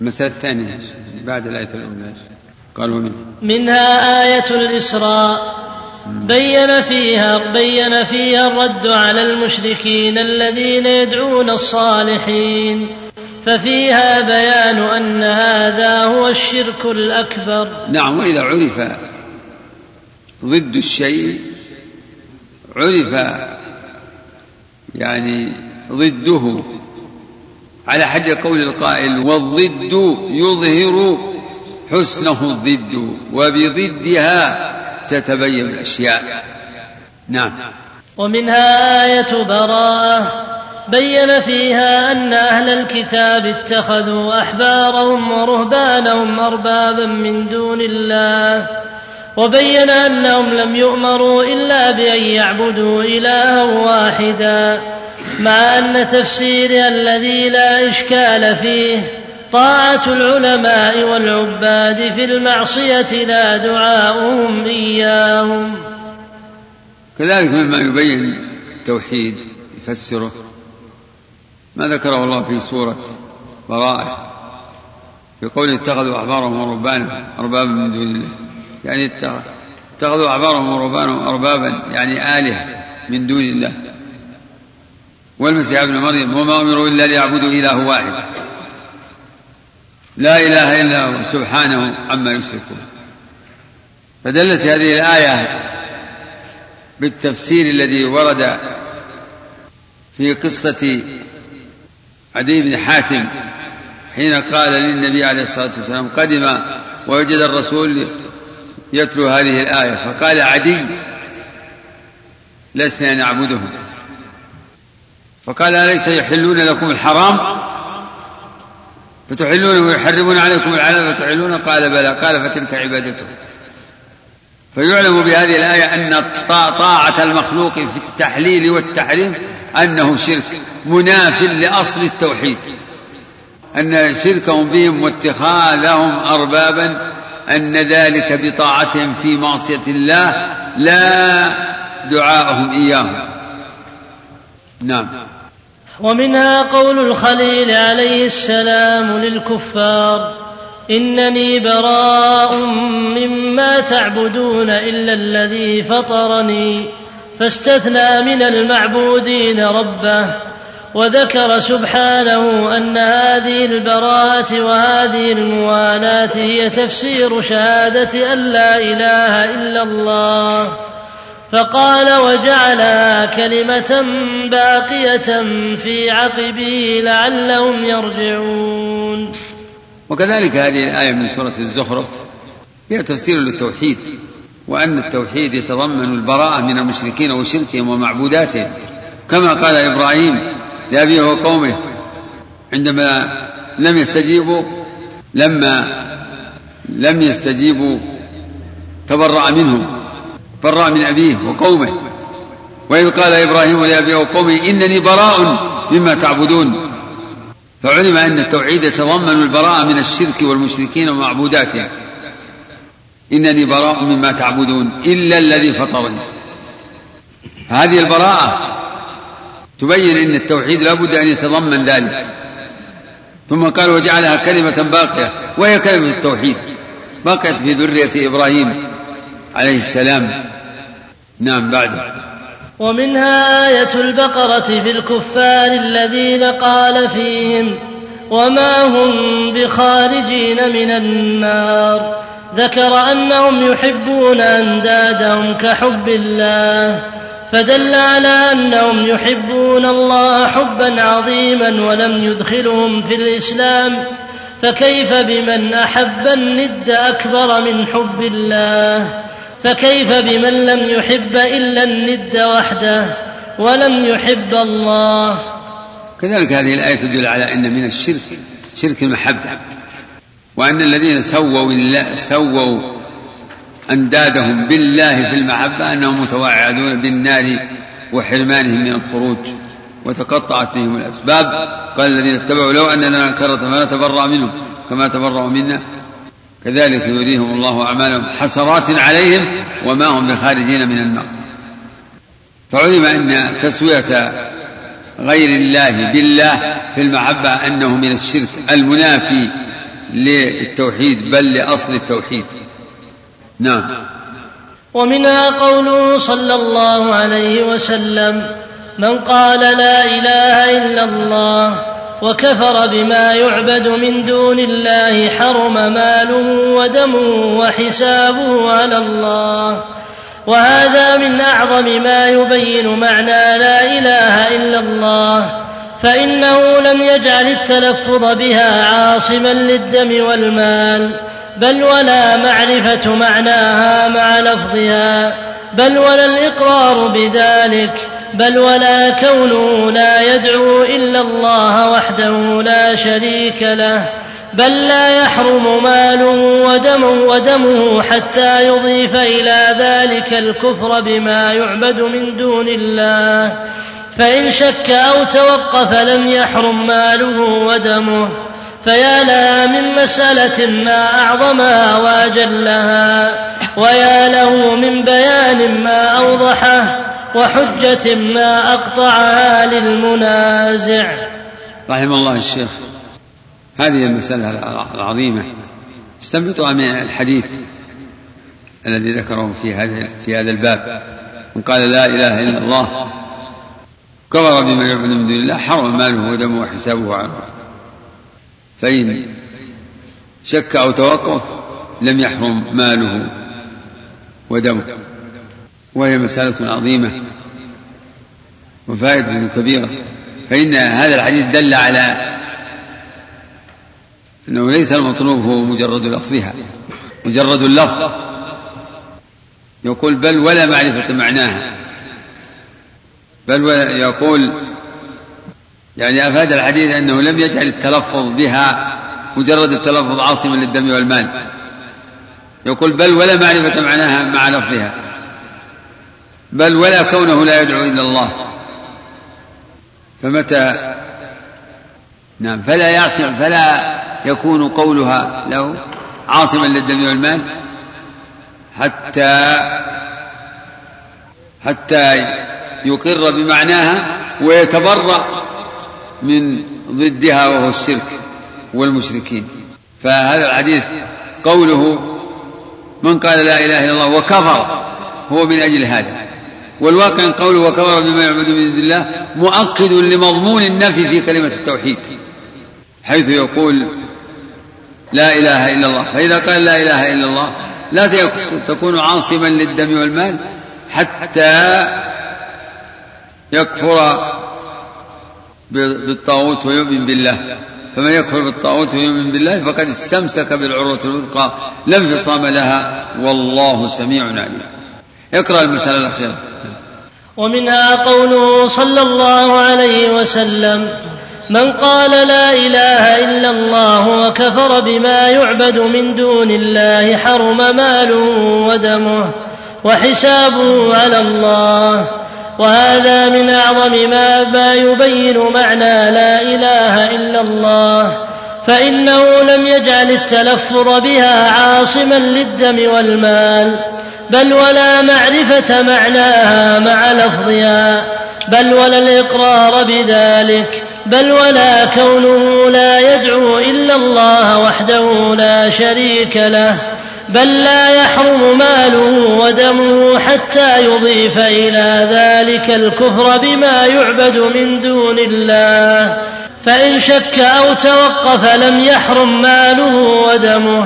المسألة الثانية بعد الآية الأولى قالوا منها منها آية الإسراء. بين فيها بين فيها الرد على المشركين الذين يدعون الصالحين. ففيها بيان أن هذا هو الشرك الأكبر. نعم وإذا عرف ضد الشيء عرف يعني ضده على حد قول القائل والضد يظهر حسنه الضد وبضدها تتبين الأشياء. نعم. ومنها آية براءة بين فيها أن أهل الكتاب اتخذوا أحبارهم ورهبانهم أربابا من دون الله وبين أنهم لم يؤمروا إلا بأن يعبدوا إلها واحدا. مع أن تفسير الذي لا إشكال فيه طاعة العلماء والعباد في المعصية لا دعاؤهم إياهم. كذلك مما يبين التوحيد يفسره ما ذكره الله في سورة براءة في قوله اتخذوا أحبارهم ورهبانهم أربابا من دون الله. يعني اتخذوا أحبارهم ورهبانهم أربابا يعني آلهة من دون الله. والمسيح ابن مريم وما أمروا إلا ليعبدوا إله واحد. لا إله إلا هو سبحانه عما يشركون. فدلت هذه الآية بالتفسير الذي ورد في قصة عدي بن حاتم حين قال للنبي عليه الصلاة والسلام قدم ووجد الرسول يتلو هذه الآية. فقال عدي لسنا نعبدهم. فقال أليس يحلون لكم الحرام؟ فتحلون ويحرمون عليكم العلم فتحلون قال بلى. قال فتلك عبادته فيعلم بهذه الآية أن طاعة المخلوق في التحليل والتحريم أنه شرك مناف لأصل التوحيد. أن شركهم بهم واتخاذهم أربابا أن ذلك بطاعتهم في معصية الله لا دعاءهم إياهم. نعم. ومنها قول الخليل عليه السلام للكفار إنني براء مما تعبدون إلا الذي فطرني فاستثنى من المعبودين ربه وذكر سبحانه أن هذه البراءة وهذه الموالاه هي تفسير شهادة أن لا إله إلا الله. فقال وجعلها كلمة باقية في عقبه لعلهم يرجعون. وكذلك هذه الآية من سورة الزخرف فيها تفسير للتوحيد وأن التوحيد يتضمن البراءة من المشركين وشركهم ومعبوداتهم. كما قال إبراهيم لأبيه وقومه عندما لم يستجيبوا لما لم يستجيبوا تبرأ منهم. براء من أبيه وقومه. وإذ قال إبراهيم لأبيه وقومه إنني براء مما تعبدون. فعلم أن التوحيد يتضمن البراءة من الشرك والمشركين ومعبوداتهم إنني براء مما تعبدون إلا الذي فطرني. هذه البراءة تبين أن التوحيد لا بد أن يتضمن ذلك. ثم قال وجعلها كلمة باقية وهي كلمة التوحيد. بقيت في ذرية إبراهيم عليه السلام. نعم بعد. ومنها آية البقرة في الكفار الذين قال فيهم وما هم بخارجين من النار. ذكر أنهم يحبون أندادهم كحب الله فدل على أنهم يحبون الله حبا عظيما ولم يدخلهم في الإسلام فكيف بمن أحب الند أكبر من حب الله؟ فكيف بمن لم يحب إلا الند وحده ولم يحب الله؟ كذلك هذه الآية تدل على أن من الشرك شرك المحبة وأن الذين سووا الله سووا أندادهم بالله في المحبة أنهم متوعدون بالنار وحرمانهم من الخروج وتقطعت بهم الأسباب. قال الذين اتبعوا لو أن لنا كرة ما نتبرأ منهم كما تبرأوا منا. كذلك يريهم الله أعمالهم حسرات عليهم وما هم بخارجين من النار. فعلم أن تسوية غير الله بالله في المحبة أنه من الشرك المنافي للتوحيد بل لأصل التوحيد. نعم. ومنها قوله صلى الله عليه وسلم من قال لا إله إلا الله وكفر بما يعبد من دون الله حرم ماله ودمه وحسابه على الله. وهذا من أعظم ما يبين معنى لا إله إلا الله. فإنه لم يجعل التلفظ بها عاصما للدم والمال بل ولا معرفة معناها مع لفظها بل ولا الإقرار بذلك. بل ولا كونه لا يدعو الا الله وحده لا شريك له بل لا يحرم ماله ودمه, ودمه حتى يضيف إلى ذلك الكفر بما يعبد من دون الله فان شك أو توقف لم يحرم ماله ودمه فيا لها من مسألة ما أعظمها وأجلها ويا له من بيان ما أوضحه وحجة ما أقطعها للمنازع. رحم الله الشيخ هذه المسألة العظيمة. استنبطها من الحديث الذي ذكره في هذا في هذا الباب. من قال لا إله إلا الله كفر بما يعبد من دون الله حرم ماله ودمه وحسابه الله فإن شك أو توقف لم يحرم ماله ودمه. وهي مسألة عظيمة وفائدة كبيرة. فإن هذا الحديث دل على أنه ليس المطلوب هو مجرد لفظها مجرد اللفظ. يقول بل ولا معرفة معناها. بل يقول يعني أفاد الحديث أنه لم يجعل التلفظ بها مجرد التلفظ عاصما للدم والمال. يقول بل ولا معرفة معناها مع لفظها. بل ولا كونه لا يدعو إلا الله. فمتى؟ نعم فلا يعصم فلا يكون قولها له عاصما للدم والمال حتى حتى يقر بمعناها ويتبرأ من ضدها وهو الشرك والمشركين. فهذا الحديث قوله من قال لا إله إلا الله وكفر هو من أجل هذا. والواقع قوله وكفر بما يعبد من دون الله مؤكد لمضمون النفي في كلمة التوحيد حيث يقول لا إله إلا الله. فإذا قال لا إله إلا الله لا تكون عاصما للدم والمال حتى يكفر بالطاغوت ويؤمن بالله. فمن يكفر بالطاغوت ويؤمن بالله فقد استمسك بالعروة الوثقى لا انفصام لها والله سميع عليم. اقرأ المسألة الأخيرة. ومنها قوله صلى الله عليه وسلم من قال لا إله إلا الله وكفر بما يعبد من دون الله حرم ماله ودمه وحسابه على الله وهذا من أعظم ما, ما يبين معنى لا إله إلا الله فإنه لم يجعل التلفظ بها عاصما للدم والمال بل ولا معرفة معناها مع لفظها بل ولا الإقرار بذلك بل ولا كونه لا يدعو إلا الله وحده لا شريك له بل لا يحرم ماله ودمه حتى يضيف إلى ذلك الكفر بما يعبد من دون الله. فإن شك أو توقف لم يحرم ماله ودمه.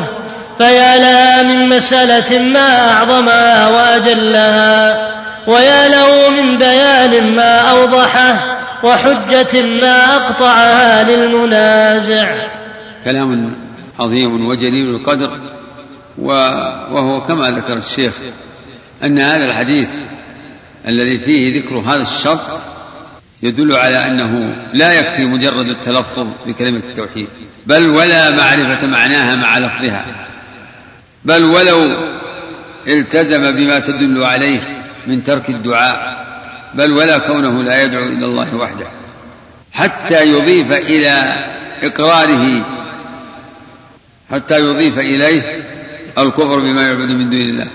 فيا لها من مسألة ما اعظمها وأجلها ويا له من بيان ما أوضحه وحجة ما أقطعها للمنازع. كلام عظيم وجليل القدر وهو كما ذكر الشيخ أن هذا الحديث الذي فيه ذكر هذا الشرط يدل على أنه لا يكفي مجرد التلفظ بكلمة التوحيد بل ولا معرفة معناها مع لفظها. بل ولو التزم بما تدل عليه من ترك الدعاء بل ولا كونه لا يدعو إلى الله وحده. حتى يضيف إلى إقراره حتى يضيف إليه الكفر بما يعبد من دون الله.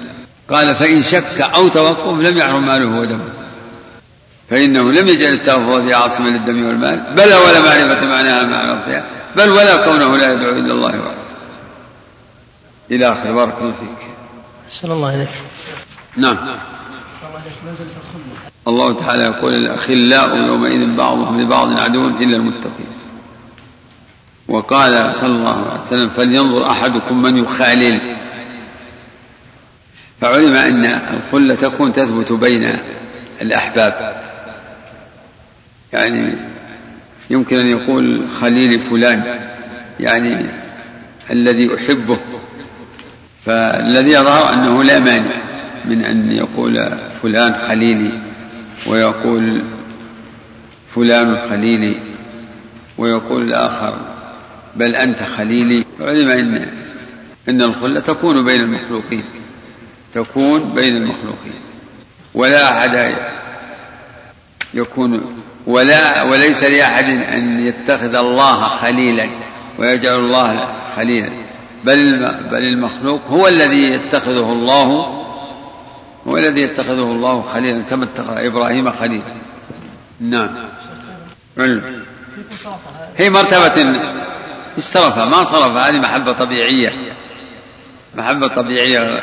قال فإن شك أو توقف لم يحرم ماله ودمه. فإنه لم يجعل التوفى في عاصمة للدم والمال بل ولا معرفة معناها مع بل ولا كونه لا يدعو إلا الله وحده. إلى آخر. بارك الله فيك. أحسن الله إليك. نعم. الله تعالى يقول الأخلاء يومئذ بعضهم لبعض عدو إلا المتقين. وقال صلى الله عليه وسلم فلينظر أحدكم من يخالل. فعلم أن الخلة تكون تثبت بين الأحباب. يعني يمكن أن يقول خليل فلان يعني الذي أحبه. فالذي يظهر أنه لا مانع من أن يقول فلان خليلي ويقول فلان خليلي ويقول الآخر بل أنت خليلي علم أن أن الخلة تكون بين المخلوقين تكون بين المخلوقين ولا أحد يكون ولا وليس لأحد أن يتخذ الله خليلا ويجعل الله خليلا. بل بل المخلوق هو الذي يتخذه الله هو الذي يتخذه الله خليلا كما اتخذ إبراهيم خليلا. نعم. علم. هي مرتبة استرف ما صرف هذه محبة طبيعية. محبة طبيعية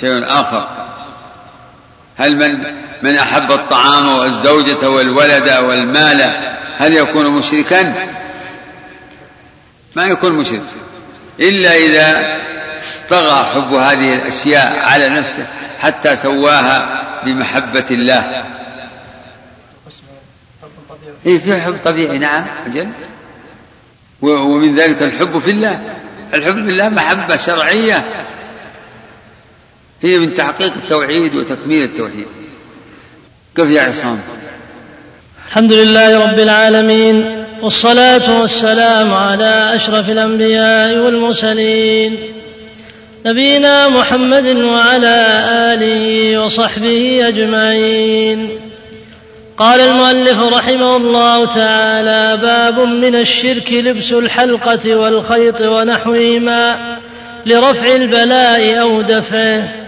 شيء آخر. هل من من أحب الطعام والزوجة والولد والمال هل يكون مشركا؟ ما يكون مشرك. إلا إذا طغى حب هذه الأشياء على نفسه حتى سواها بمحبة الله. إيه في حب طبيعي نعم أجل. ومن ذلك الحب في الله. الحب في الله محبة شرعية. هي من تحقيق التوحيد وتكميل التوحيد. كيف يا عصام؟ الحمد لله رب العالمين. والصلاة والسلام على أشرف الأنبياء والمرسلين. نبينا محمد وعلى آله وصحبه أجمعين. قال المؤلف رحمه الله تعالى باب من الشرك لبس الحلقة والخيط ونحوهما لرفع البلاء أو دفعه.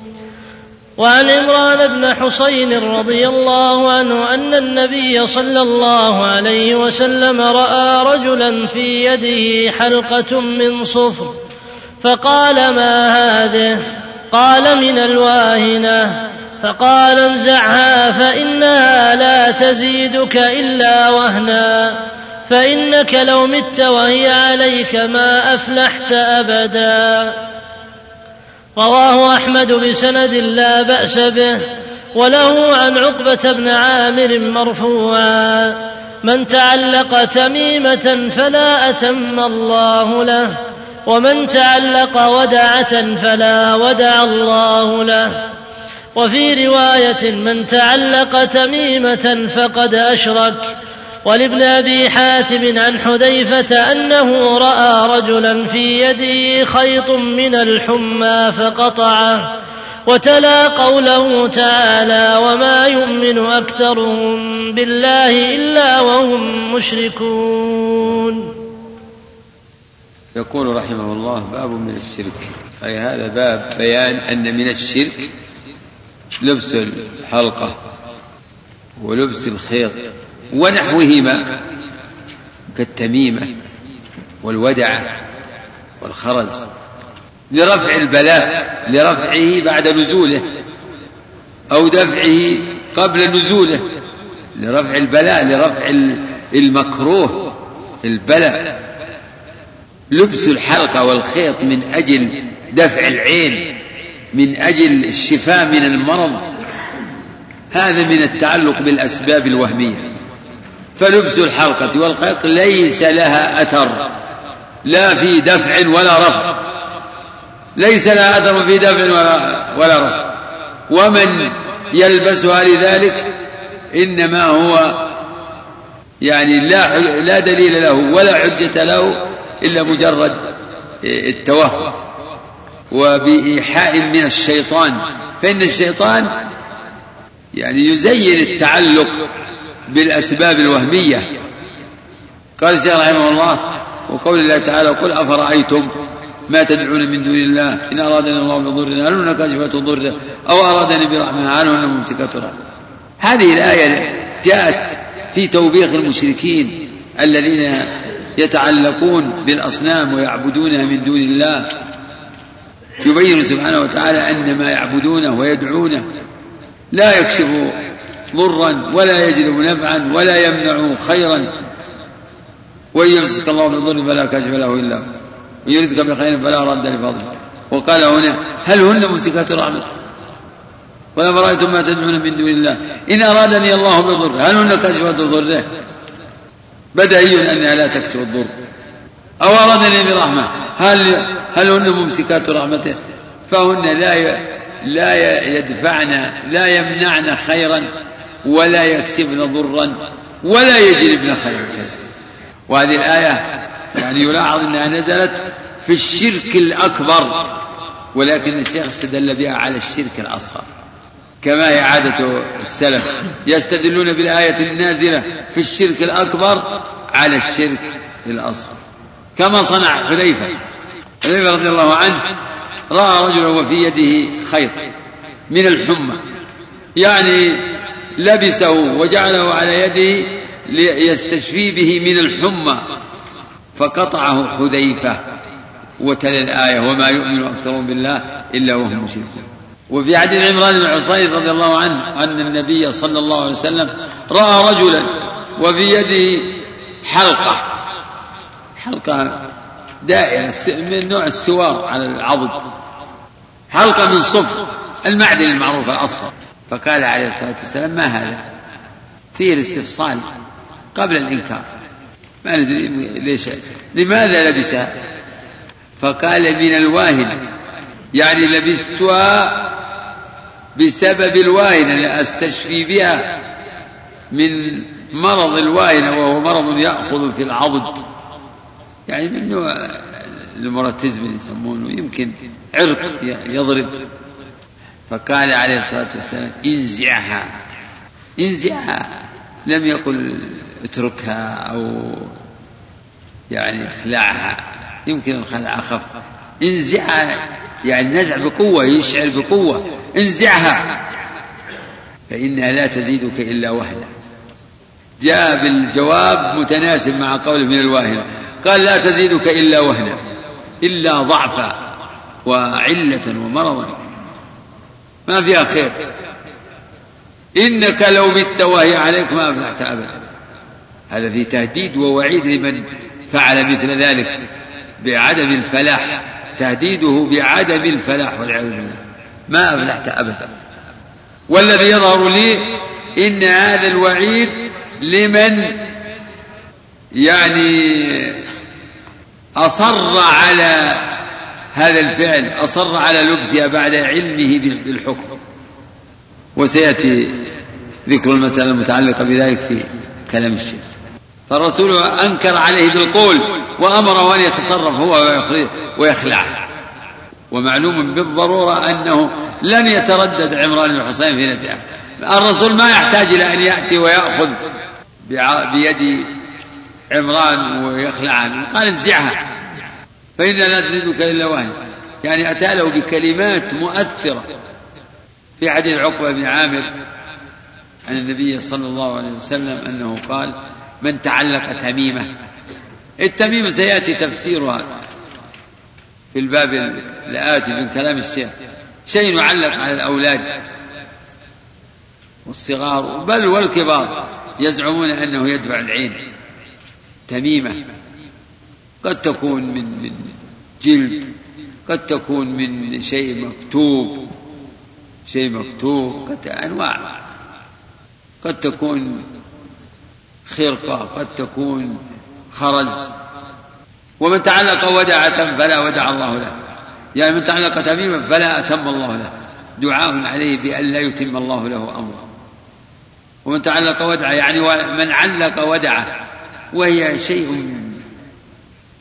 وعن عمران بن حصين رضي الله عنه أن النبي صلى الله عليه وسلم رأى رجلا في يده حلقة من صفر فقال ما هذه؟ قال من الواهنة. فقال انزعها فإنها لا تزيدك إلا وهنا فإنك لو مت وهي عليك ما أفلحت أبدا. رواه أحمد بسند لا بأس به وله عن عقبة بن عامر مرفوعا من تعلق تميمة فلا أتم الله له ومن تعلق ودعة فلا ودع الله له. وفي رواية من تعلق تميمة فقد أشرك ولابن أبي حاتم عن حذيفة أنه رأى رجلا في يده خيط من الحمى فقطعه وتلا قوله تعالى وما يؤمن أكثرهم بالله إلا وهم مشركون. يقول رحمه الله باب من الشرك. أي هذا باب بيان أن من الشرك لبس الحلقة ولبس الخيط. ونحوهما كالتميمة والودع والخرز لرفع البلاء لرفعه بعد نزوله أو دفعه قبل نزوله لرفع البلاء لرفع المكروه البلاء. لبس الحلقة والخيط من أجل دفع العين من أجل الشفاء من المرض. هذا من التعلق بالأسباب الوهمية. فلبس الحلقة والخيط ليس لها أثر. لا في دفع ولا رفع. ليس لها أثر في دفع ولا, ولا رفع. ومن يلبسها لذلك إنما هو يعني لا لا دليل له ولا حجة له إلا مجرد التوهم. وبإيحاء من الشيطان. فإن الشيطان يعني يزين التعلق بالأسباب الوهمية. قال الشيخ رحمه الله وقول الله تعالى قل أفرأيتم ما تدعون من دون الله؟ إن أرادني الله بضر هل هن كاشفة ضره أو أرادني برحمة هل هن ممسكة رحمة؟ هذه الآية جاءت في توبيخ المشركين الذين يتعلقون بالأصنام ويعبدونها من دون الله. يبين سبحانه وتعالى أن ما يعبدونه ويدعونه لا يكشف ضرا ولا يجلب نفعا ولا يمنع خيرا. وإن يمسك الله بالضر فلا كاشف له إلا هو. وإن يردك بخير فلا رد لفضله. وقال هنا هل هن ممسكات رحمته ولا فرأيتم ما تدعون من دون الله. إن أرادني الله بضر هل هن كاشفات ضره بدهي أنها لا تكشف الضر. أو أرادني برحمة هل هل هن ممسكات رحمته؟ فهن لا لا يدفعن لا يمنعن خيرا. ولا يكسبن ضرا ولا يجلبن خيرا. وهذه الآية يعني يلاحظ أنها نزلت في الشرك الأكبر ولكن الشيخ استدل بها على الشرك الأصغر. كما هي عادة السلف يستدلون بالآية النازلة في الشرك الأكبر على الشرك الأصغر. كما صنع حذيفة. حذيفة رضي الله عنه رأى رجلا وفي يده خيط من الحمى. يعني لبسه وجعله على يده ليستشفي به من الحمى فقطعه حذيفة وتلا الآية وما يؤمن أكثرهم بالله إلا وهم مشركون. وفي حديث عمران بن حصين رضي الله عنه أن النبي صلى الله عليه وسلم رأى رجلا وفي يده حلقة. حلقة دائرة من نوع السوار على العضد. حلقة من صف المعدن المعروف الأصفر. فقال عليه الصلاة والسلام ما هذا؟ فيه الاستفصال قبل الإنكار. ما ندري ليش لماذا لبسها فقال من الواهن. يعني لبستها بسبب الواهنة لأستشفي بها من مرض الواهنة وهو مرض يأخذ في العضد. يعني من نوع المرتزم يسمونه يمكن عرق يضرب. فقال عليه الصلاة والسلام انزعها. انزعها. لم يقل اتركها أو يعني اخلعها. يمكن الخلع أخف. انزعها يعني نزع بقوة يشعر بقوة. انزعها. فإنها لا تزيدك إلا وهنا. جاء بالجواب متناسب مع قوله من الواهنة قال لا تزيدك إلا وهنا. إلا ضعفا وعلة ومرضا. ما فيها خير. إنك لو مت وهي عليك ما أفلحت أبدا. هذا في تهديد ووعيد لمن فعل مثل ذلك بعدم الفلاح. تهديده بعدم الفلاح والعياذ بالله. ما أفلحت أبدا. والذي يظهر لي إن هذا الوعيد لمن يعني أصر على هذا الفعل أصر على لبسها بعد علمه بالحكم. وسيأتي ذكر المسألة المتعلقة بذلك في كلام الشيخ. فالرسول أنكر عليه بالقول وأمره أن يتصرف هو ويخلع. ومعلوم بالضرورة أنه لن يتردد عمران بن حسين في نزعه الرسول ما يحتاج إلى أن يأتي ويأخذ بيد عمران ويخلعها قال انزعها فإنها لا تزيدك إلا وهن يعني أتى له بكلمات مؤثرة في حديث عقبة بن عامر عن النبي صلى الله عليه وسلم أنه قال من تعلق تميمة. التميمة سيأتي تفسيرها في الباب الآتي من كلام الشيخ. شيء يعلق على الأولاد والصغار بل والكبار يزعمون أنه يدفع العين. تميمة. قد تكون من من جلد قد تكون من شيء مكتوب شيء مكتوب قد أنواع قد تكون خرقة قد تكون خرز. ومن تعلق ودعة فلا ودع الله له. يعني من تعلق تميما فلا أتم الله له. دعاء عليه بأن لا يتم الله له أمره ومن تعلق ودعة يعني من علق ودعة وهي شيء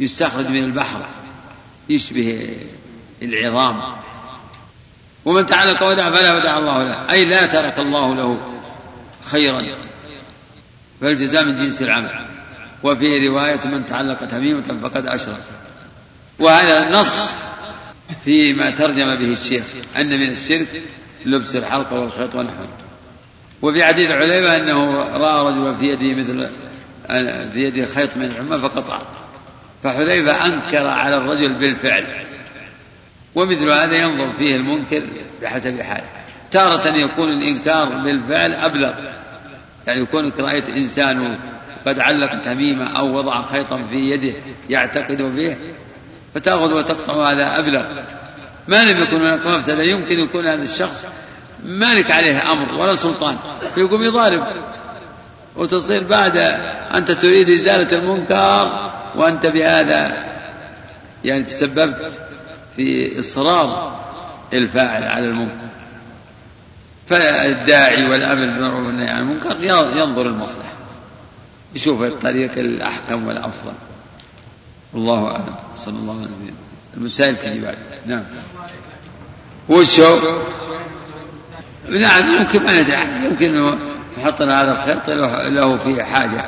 يستخرج من البحر يشبه العظام. ومن تعلق ودع فلا ودع الله له. أي لا ترك الله له خيرا. فالجزاء من جنس العمل. وفي رواية من تعلق تميمة فقد أشرك. وهذا نص فيما ترجم به الشيخ أن من الشرك لبس الحلقة والخيط ونحوه. وفي حديث عليمة أنه رأى رجلا في يده مثل في يده خيط من الحمى فقطعه. فحذيفة أنكر على الرجل بالفعل. ومثل هذا ينظر فيه المنكر بحسب حاله. تارة يكون الإنكار بالفعل أبلغ. يعني يكون رأيت إنسان قد علق تميمة أو وضع خيطا في يده يعتقد به فتأخذ وتقطع هذا أبلغ. ما لم يكن هناك مفسدة. يمكن يكون هذا الشخص مالك عليه أمر ولا سلطان. فيقوم يضارب. وتصير بعد أنت تريد إزالة المنكر وأنت بهذا يعني تسببت في إصرار الفاعل على المنكر. فالداعي والأمر بالمعروف والنهي عن المنكر ينظر المصلحة يشوف الطريق الأحكم والأفضل. والله أعلم. صلى الله عليه وسلم. المسائل تجي بعد. نعم. وشو؟ نعم يمكن ما ندري. يمكن نحط هذا الخيط له فيه حاجة.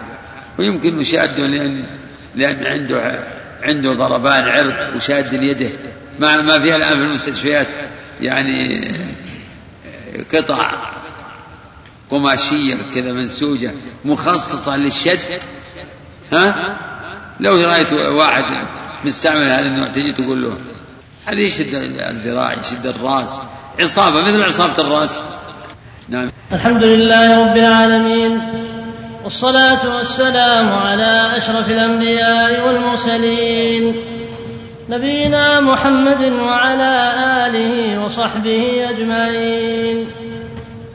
ويمكن نشاد لأن لأن عنده عنده ضربان عرق وشاد يده ما ما فيها الآن في المستشفيات. يعني قطع قماشية كذا منسوجة مخصصة للشد. ها؟ لو رأيت واحد مستعمل هذا النوع تجي تقول له هذه يشد الذراع يشد الراس؟ عصابة مثل عصابة الراس. نعم. الحمد لله رب العالمين. والصلاة والسلام على أشرف الأنبياء والمرسلين نبينا محمد وعلى آله وصحبه أجمعين.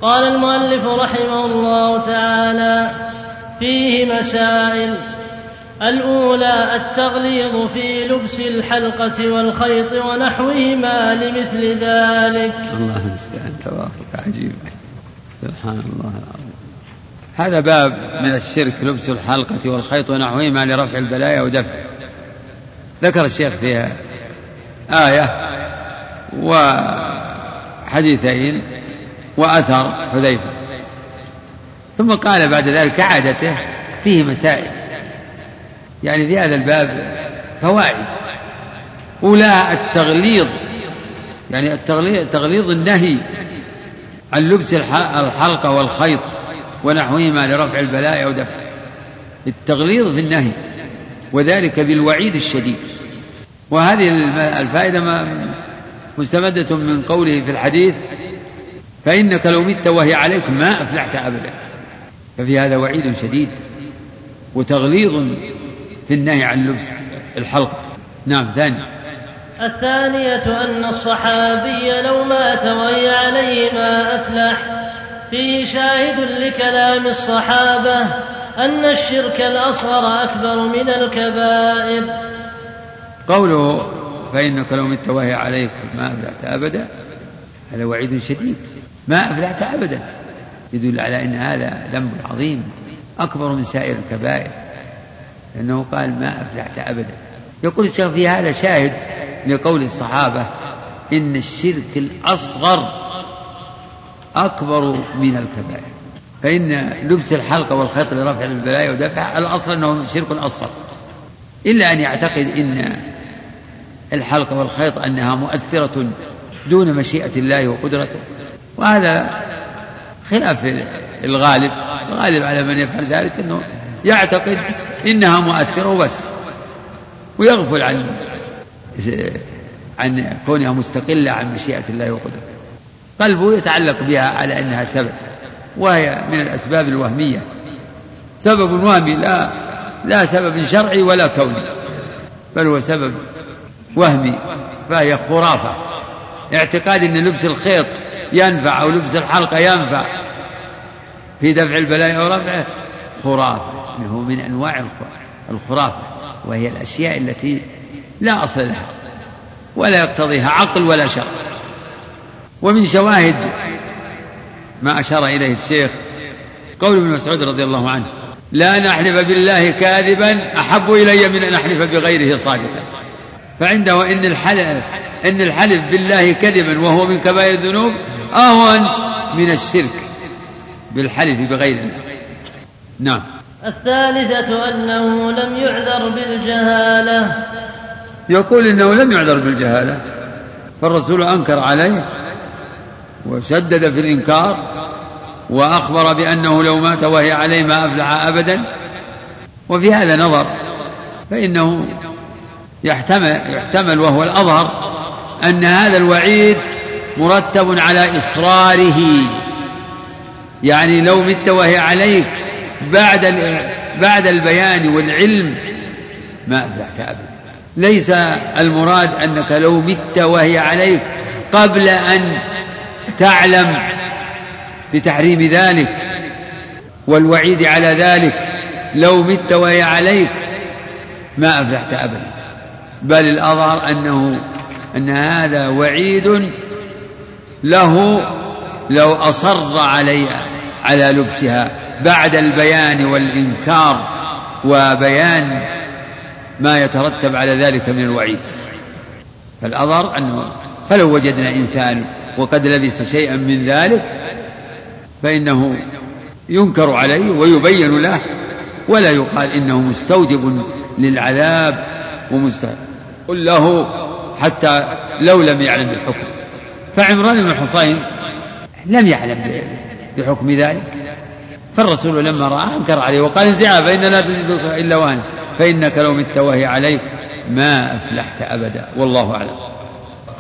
قال المؤلف رحمه الله تعالى فيه مسائل الأولى التغليظ في لبس الحلقة والخيط ونحوهما لمثل ذلك. الله المستعان تبارك عجيب. سبحان الله العظيم. هذا باب من الشرك لبس الحلقة والخيط ونحوهما لرفع البلايا ودفع. ذكر الشيخ فيها آية وحديثين وأثر حذيفة. ثم قال بعد ذلك كعادته فيه مسائل. يعني في هذا الباب فوائد. أولى التغليظ يعني التغليظ تغليظ النهي عن لبس الحلقة والخيط. ونحوهما لرفع البلاء أو دفع. التغليظ في النهي وذلك بالوعيد الشديد. وهذه الفائدة مستمدة من قوله في الحديث فإنك لو مت وهي عليك ما أفلحت أبدا. ففي هذا وعيد شديد وتغليظ في النهي عن لبس الحلقة نعم ثاني. الثانية أن الصحابي لو مات وهي عليه ما أفلح فيه شاهد لكلام الصحابة أن الشرك الأصغر أكبر من الكبائر. قوله فإنك لو مت وهي عليك ما أفلحت أبدا هذا وعيد شديد. ما أفلحت أبدا. يدل على أن هذا ذنب عظيم أكبر من سائر الكبائر. لأنه قال ما أفلحت أبدا. يقول الشيخ في هذا شاهد لقول الصحابة إن الشرك الأصغر أكبر من الكبائر. فإن لبس الحلقة والخيط لرفع البلايا ودفع الأصل أنه شرك أصغر. إلا أن يعتقد إن الحلقة والخيط أنها مؤثرة دون مشيئة الله وقدرته. وهذا خلاف الغالب. الغالب على من يفعل ذلك أنه يعتقد إنها مؤثرة وبس. ويغفل عن عن كونها مستقلة عن مشيئة الله وقدرته. قلبه يتعلق بها على أنها سبب وهي من الأسباب الوهمية. سبب وهمي لا لا سبب شرعي ولا كوني بل هو سبب وهمي فهي خرافة. اعتقاد أن لبس الخيط ينفع أو لبس الحلقة ينفع في دفع البلاء ورفعه خرافة. إنه من أنواع الخرافة وهي الأشياء التي لا أصل لها ولا يقتضيها عقل ولا شرع. ومن شواهد ما أشار إليه الشيخ قول ابن مسعود رضي الله عنه لا نحلف بالله كاذبا أحب إلي من أن أحلف بغيره صادقا. فعنده إن الحلف إن الحلف بالله كذبا وهو من كبائر الذنوب أهون من الشرك بالحلف بغير الله. نعم. الثالثة أنه لم يعذر بالجهالة. يقول إنه لم يعذر بالجهالة فالرسول أنكر عليه وشدد في الإنكار وأخبر بأنه لو مات وهي عليه ما أفلح أبدا. وفي هذا نظر فإنه يحتمل, يحتمل وهو الأظهر أن هذا الوعيد مرتب على إصراره. يعني لو مت وهي عليك بعد بعد البيان والعلم ما أفلحت أبدا. ليس المراد أنك لو مت وهي عليك قبل أن تعلم بتحريم ذلك والوعيد على ذلك لو مت وهي عليك ما أفلحت أبدا. بل الأظهر أنه أن هذا وعيد له لو أصر علي على لبسها بعد البيان والإنكار وبيان ما يترتب على ذلك من الوعيد. فالأظهر أنه فلو وجدنا إنسان وقد لبس شيئا من ذلك فإنه ينكر عليه ويبين له ولا يقال إنه مستوجب للعذاب ومستحق قل له حتى لو لم يعلم بالحكم فعمران بن حصين لم يعلم بحكم ذلك. فالرسول لما رآه أنكر عليه وقال انزعها فإن لا تجدك إلا وهنا فإنك لو مت وهي عليك ما أفلحت أبدا والله أعلم.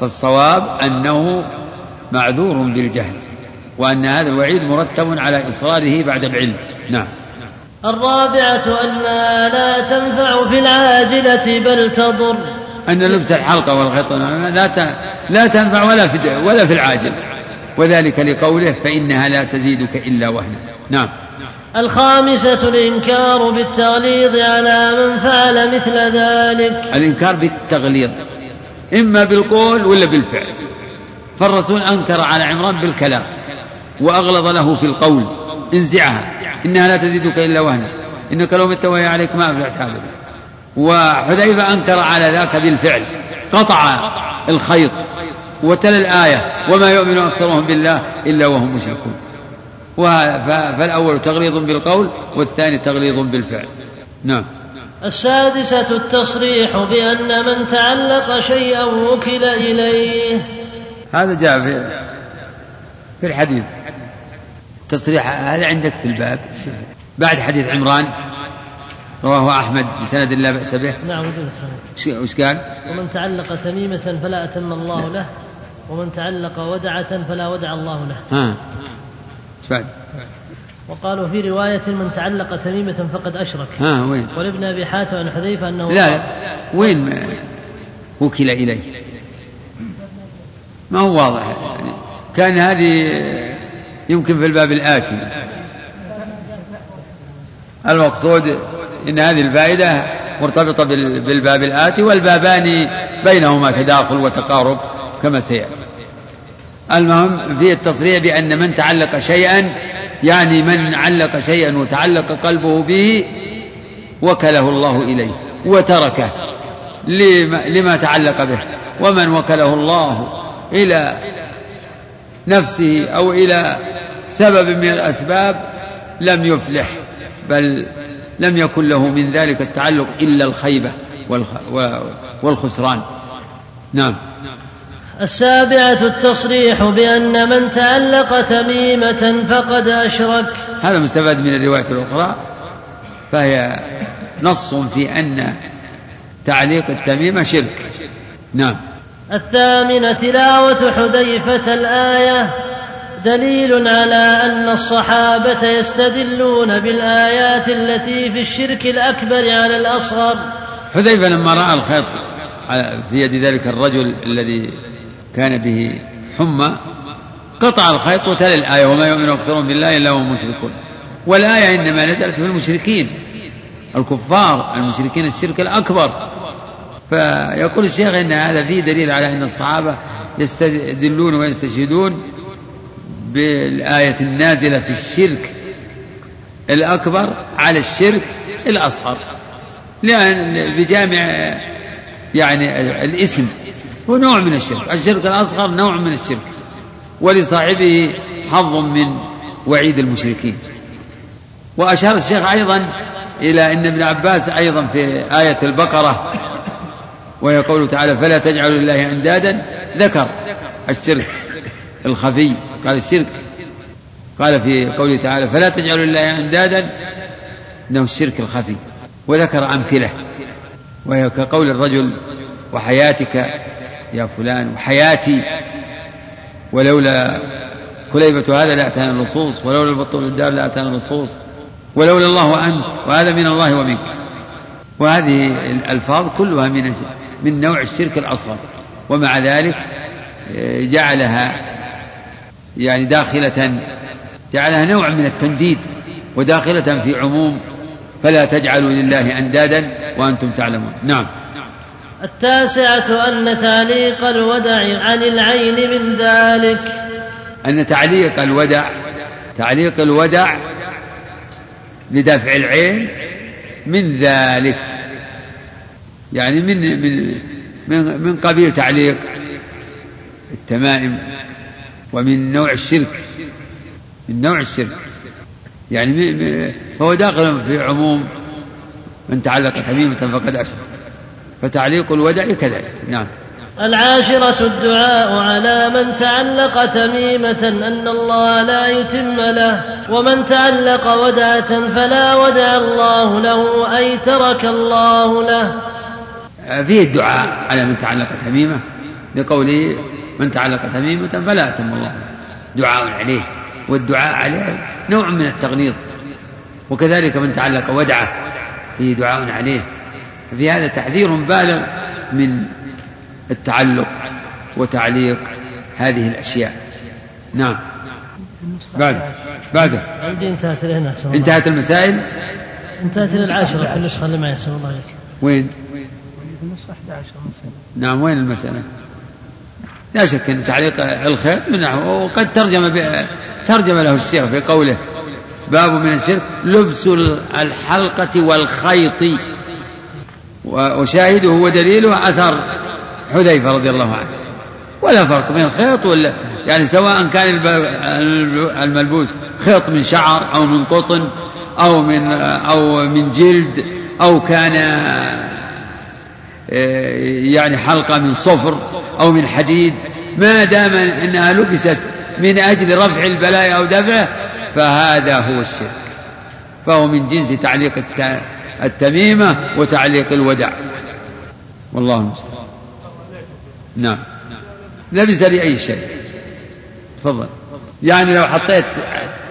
فالصواب أنه معذور بالجهل وأن هذا الوعيد مرتب على إصراره بعد العلم. نعم. الرابعة أنها لا تنفع في العاجلة بل تضر. أن لبس الحلقة والخيط لا لا تنفع ولا في ولا في العاجل. وذلك لقوله فإنها لا تزيدك إلا وهنا. نعم. الخامسة الإنكار بالتغليظ على من فعل مثل ذلك. الإنكار بالتغليظ إما بالقول ولا بالفعل. فالرسول أنكر على عمران بالكلام وأغلظ له في القول انزعها إنها لا تزيدك إلا وهنا إنك لو مت وهي عليك ما أفلحت أبدا وحذيفة أنكر على ذاك بالفعل قطع الخيط وتلا الآية وما يؤمن أكثرهم بالله إلا وهم مشركون. فالأول تغليظ بالقول والثاني تغليظ بالفعل. نعم. السادسة التصريح بأن من تعلق شيئا وكل إليه. هذا جاء في في الحديث. تصريح هذا عندك في الباب. بعد حديث عمران رواه أحمد بسند لا بأس به. نعم وش قال؟ ومن تعلق تميمة فلا أتم الله له ومن تعلق ودعة فلا ودع الله له. ها. بعد. وقالوا في رواية من تعلق تميمة فقد أشرك. ها وين؟ ولابن أبي حاتم عن حذيفة أنه لا, لا وين؟ وكل إليه. ما هو واضح يعني. كان هذه يمكن في الباب الآتي. المقصود إن هذه الفائدة مرتبطة بالباب الآتي والبابان بينهما تداخل وتقارب كما سيأتي. المهم في التصريح بأن من تعلق شيئا يعني من علق شيئا وتعلق قلبه به وكله الله إليه وتركه. لما تعلق به. ومن وكله الله إلى نفسه أو إلى سبب من الأسباب لم يفلح بل لم يكن له من ذلك التعلق إلا الخيبة والخسران. نعم. السابعة التصريح بأن من تعلق تميمة فقد أشرك. هذا مستفاد من الرواية الأخرى فهي نص في أن تعليق التميمة شرك. نعم. الثامنة تلاوة حذيفة الآية. دليل على أن الصحابة يستدلون بالآيات التي في الشرك الأكبر على الأصغر. حذيفة لما رأى الخيط في يد ذلك الرجل الذي كان به حمى قطع الخيط وتلا الآية وما يؤمن أكثرهم بالله إلا هم مشركون. والآية إنما نزلت في المشركين الكفار المشركين الشرك الأكبر. فيقول الشيخ إن هذا فيه دليل على أن الصحابة يستدلون ويستشهدون بالآية النازلة في الشرك الأكبر على الشرك الأصغر. لأن بجامع يعني الاسم هو نوع من الشرك. الشرك الأصغر نوع من الشرك. ولصاحبه حظ من وعيد المشركين. وأشار الشيخ أيضا إلى أن ابن عباس أيضا في آية البقرة وهي قوله تعالى فلا تجعلوا لله أندادا. ذكر الشرك الخفي قال الشرك قال في قوله تعالى فلا تجعلوا لله أندادا. إنه الشرك الخفي. وذكر أمثلة. وهي كقول الرجل وحياتك يا فلان وحياتي. ولولا كليبة هذا لأتانا النصوص ولولا البطول الدار لأتانا النصوص ولولا الله وأنت وهذا من الله ومنك. وهذه الألفاظ كلها من من نوع الشرك الأصغر. ومع ذلك آه، جعلها يعني داخلة جعلها نوع من التنديد وداخلة في عموم فلا تجعلوا لله أندادا وأنتم تعلمون. نعم. التاسعة أن تعليق الودع عن العين من ذلك. أن تعليق الودع تعليق الودع لدفع العين من ذلك. يعني من من من, من قبيل تعليق التمائم ومن نوع الشرك من نوع الشرك يعني فهو داخل في عموم من تعلق تميمة فقد أشرك فتعليق الودع كذلك. نعم. العاشرة الدعاء على من تعلق تميمة أن الله لا يتم له ومن تعلق ودعة فلا ودع الله له أي ترك الله له. فيه الدعاء على من تعلق تميمة لقوله من تعلق تميمة فلا أتم الله. دعاء عليه والدعاء عليه نوع من التغليظ. وكذلك من تعلق ودعة فيه دعاء عليه. في هذا تحذير بالغ من التعلق وتعليق هذه الأشياء. نعم. بعد بعد عندي انتهت هنا انتهت المسائل؟ انتهت العاشرة في النسخة اللي معي أحسن الله عليك. وين؟ النسخة 11 نعم وين المسألة؟ لا شك أن تعليق الخيط من نحو وقد ترجم ترجم له الشيخ في قوله باب من الشرك لبس الحلقة والخيط. وشاهده ودليله أثر حذيفة رضي الله عنه. ولا فرق بين الخيط ولا يعني سواء كان الملبوس خيط من شعر أو من قطن أو من أو من جلد أو كان يعني حلقة من صفر أو من حديد ما دام أنها لبست من أجل رفع البلاء أو دفعه فهذا هو الشرك. فهو من جنس تعليق التميمة وتعليق الودع والله المستعان. نعم. لبس لأي شيء. تفضل. يعني لو حطيت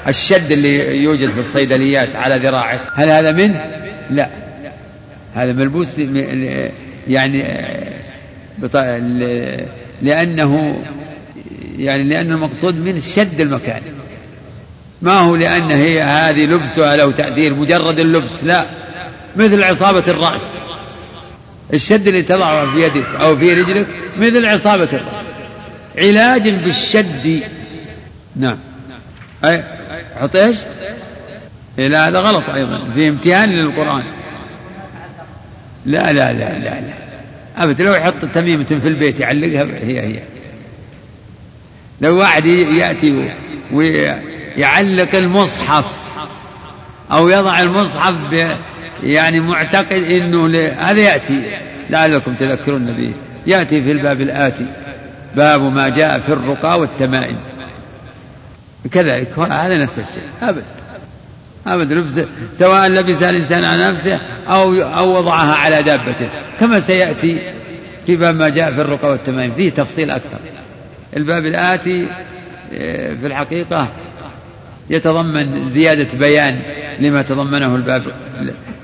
الشد اللي يوجد في الصيدليات على ذراعك هل هذا منه؟ لا. هذا ملبوس يعني لأنه يعني لأن المقصود من شد المكان. ما هو لأن هي هذه لبسها له تأثير مجرد اللبس. لا. مثل عصابة الرأس. الشد اللي تضعه في يدك أو في رجلك مثل عصابة الرأس. علاج بالشد. نعم. أي حط إيش؟ إيه لا هذا غلط أيضا. في امتهان للقرآن. لا لا لا لا لا. أبدا لو يحط تميمة في البيت يعلقها هي هي. لو واحد يأتي ويعلق المصحف أو يضع المصحف يعني معتقد إنه هذا يأتي. لعلكم تذكرون به يأتي في الباب الآتي. باب ما جاء في الرقى والتمائم. كذلك هذا نفس الشيء. ابد ابد لبس سواء لبس الإنسان على نفسه أو أو وضعها على دابته. كما سيأتي في باب ما جاء في الرقى والتمائم. فيه تفصيل أكثر. الباب الآتي آه، في الحقيقة يتضمن زيادة بيان لما تضمنه الباب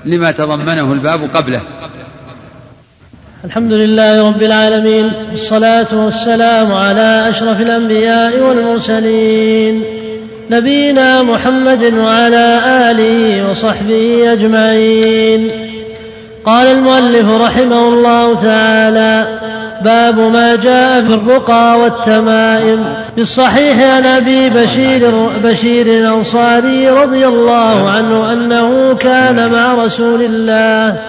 لما تضمنه الباب قبله. الحمد لله رب العالمين والصلاة والسلام على أشرف الأنبياء والمرسلين. نبينا محمد وعلى آله وصحبه أجمعين. قال المؤلف رحمه الله تعالى باب ما جاء في الرقى والتمائم. في الصحيح عن أبي بشير بشير الأنصاري رضي الله عنه أنه كان مع رسول الله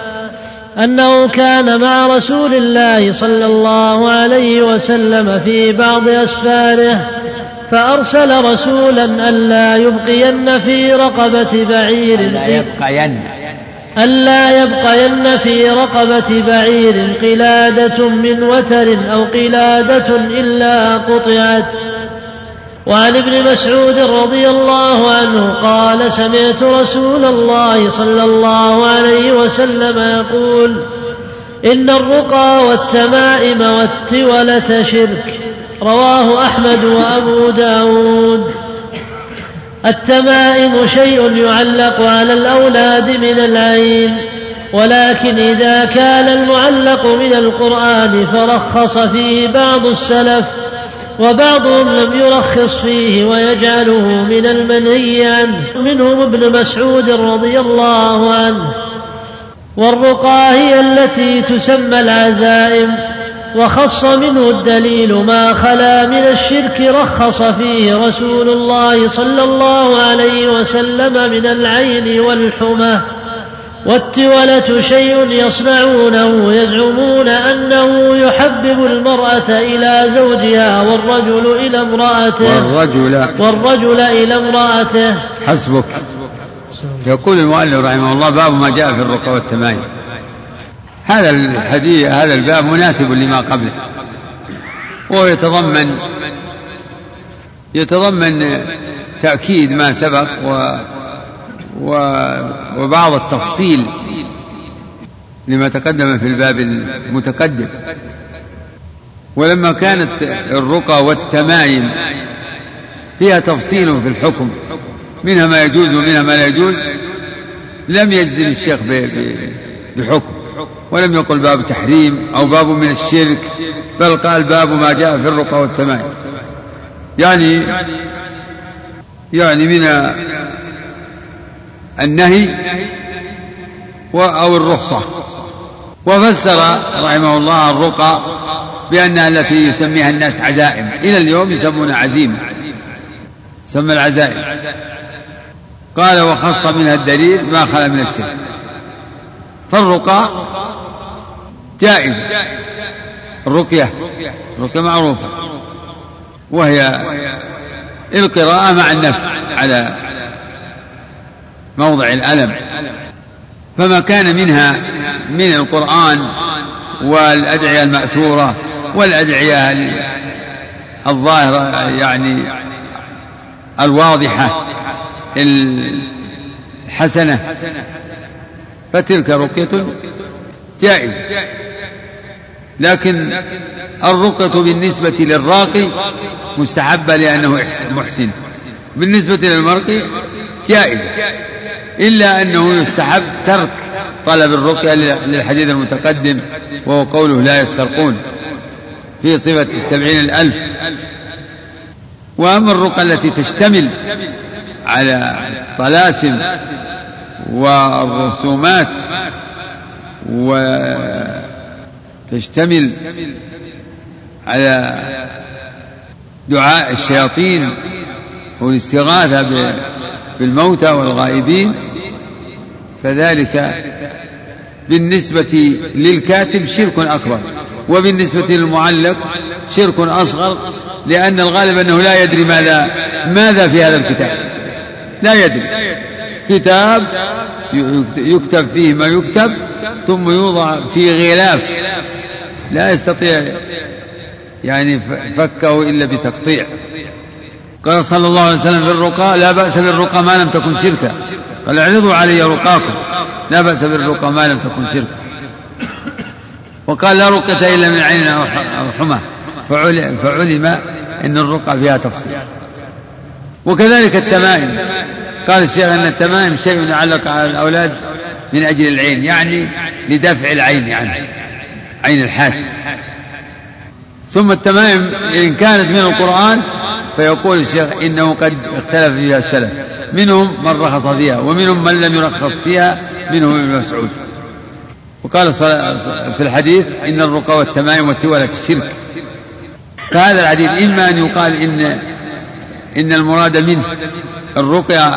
أنه كان مع رسول الله صلى الله عليه وسلم في بعض أسفاره فأرسل رسولا ألا يبقين في رقبة بعير. لا يبقين. ألا يبقين في رقبة بعير. قلادة من وتر أو قلادة إلا قطعت. وعن ابن مسعود رضي الله عنه قال سمعت رسول الله صلى الله عليه وسلم يقول إن الرقى والتمائم والتولة شرك. رواه أحمد وأبو داود. التمائم شيء يعلق على الأولاد من العين ولكن إذا كان المعلق من القرآن فرخص فيه بعض السلف وبعضهم لم يرخص فيه ويجعله من المنهي عنه منهم ابن مسعود رضي الله عنه. والرقى هي التي تسمى العزائم وخص منه الدليل ما خلا من الشرك رخص فيه رسول الله صلى الله عليه وسلم من العين والحمى والتولة شيء يصنعونه يزعمون أنه يحبب المرأة إلى زوجها والرجل إلى امرأته والرجل والرجل إلى امرأته. حسبك. يقول المؤلف رحمه الله باب ما جاء في الرقى والتمايل. هذا الحديث هذا الباب مناسب لما قبله. وهو يتضمن يتضمن تأكيد ما سبق و وبعض التفصيل لما تقدم في الباب المتقدم. ولما كانت الرقى والتمايم فيها تفصيل في الحكم منها ما يجوز ومنها ما لا يجوز لم يجزم الشيخ بحكم. ولم يقل باب تحريم أو باب من الشرك بل قال باب ما جاء في الرقى والتمايم يعني يعني من النهي أو الرخصة. وفسر رحمه الله الرقى بأنها التي يسميها الناس عزائم. إلى اليوم يسمونها عزيمة سمى العزائم. قال وخص منها الدليل ما خلا من الشرك. فالرقى جائزة. الرقية. الرقية معروفة. وهي القراءة مع النفع على موضع الألم. فما كان منها من القرآن والأدعية المأثورة والأدعية الظاهرة يعني الواضحة الحسنة. فتلك رقية جائزة. لكن الرقية بالنسبة للراقي مستحبة لأنه محسن. بالنسبة للمرقي جائزة. إلا أنه يستحب ترك طلب الرقية للحديث المتقدم وهو قوله لا يسترقون في صفة السبعين الألف. وأما الرقى التي تشتمل على طلاسم والرسومات وتشتمل على دعاء الشياطين والاستغاثة بالموتى والغائبين فذلك بالنسبة للكاتب شرك أكبر وبالنسبة للمعلق شرك أصغر لأن الغالب أنه لا يدري ماذا ماذا في هذا الكتاب. لا يدري. كتاب يكتب فيه ما يكتب ثم يوضع في غلاف. لا يستطيع يعني فكه إلا بتقطيع. قال صلى الله عليه وسلم في الرقى لا بأس بالرقى ما لم تكن شركا. قال اعرضوا علي رقاكم لا بأس بالرقى ما لم تكن شركا. وقال لا رقية إلا من عين أو حمى. فعلم, فعلم أن الرقى فيها تفصيل. وكذلك التمائم. قال الشيخ أن التمائم شيء يعلق على الأولاد من أجل العين يعني لدفع العين يعني عين الحاسد. ثم التمائم إن كانت من القرآن فيقول الشيخ إنه قد اختلف فيها السلف. منهم من رخص فيها ومنهم من لم يرخص فيها منهم ابن مسعود. وقال في الحديث إن الرقى والتمائم والتولة الشرك فهذا الحديث إما أن يقال إن إن المراد منه الرقية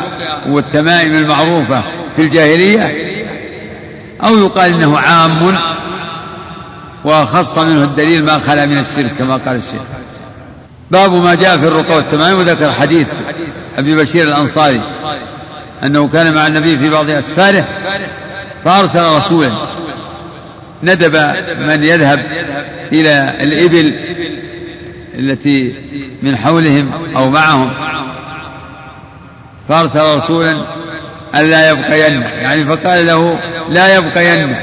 والتمائم المعروفة في الجاهلية أو يقال إنه عام وخص منه الدليل ما خلا من الشرك كما قال الشيخ. باب ما جاء في الرقى والتمائم وذكر حديث أبي بشير الأنصاري أنه كان مع النبي في بعض أسفاره فأرسل رسولا ندب من يذهب إلى الإبل التي من حولهم أو معهم. فأرسل رسولا ألا يبقين يعني فقال له لا يبقين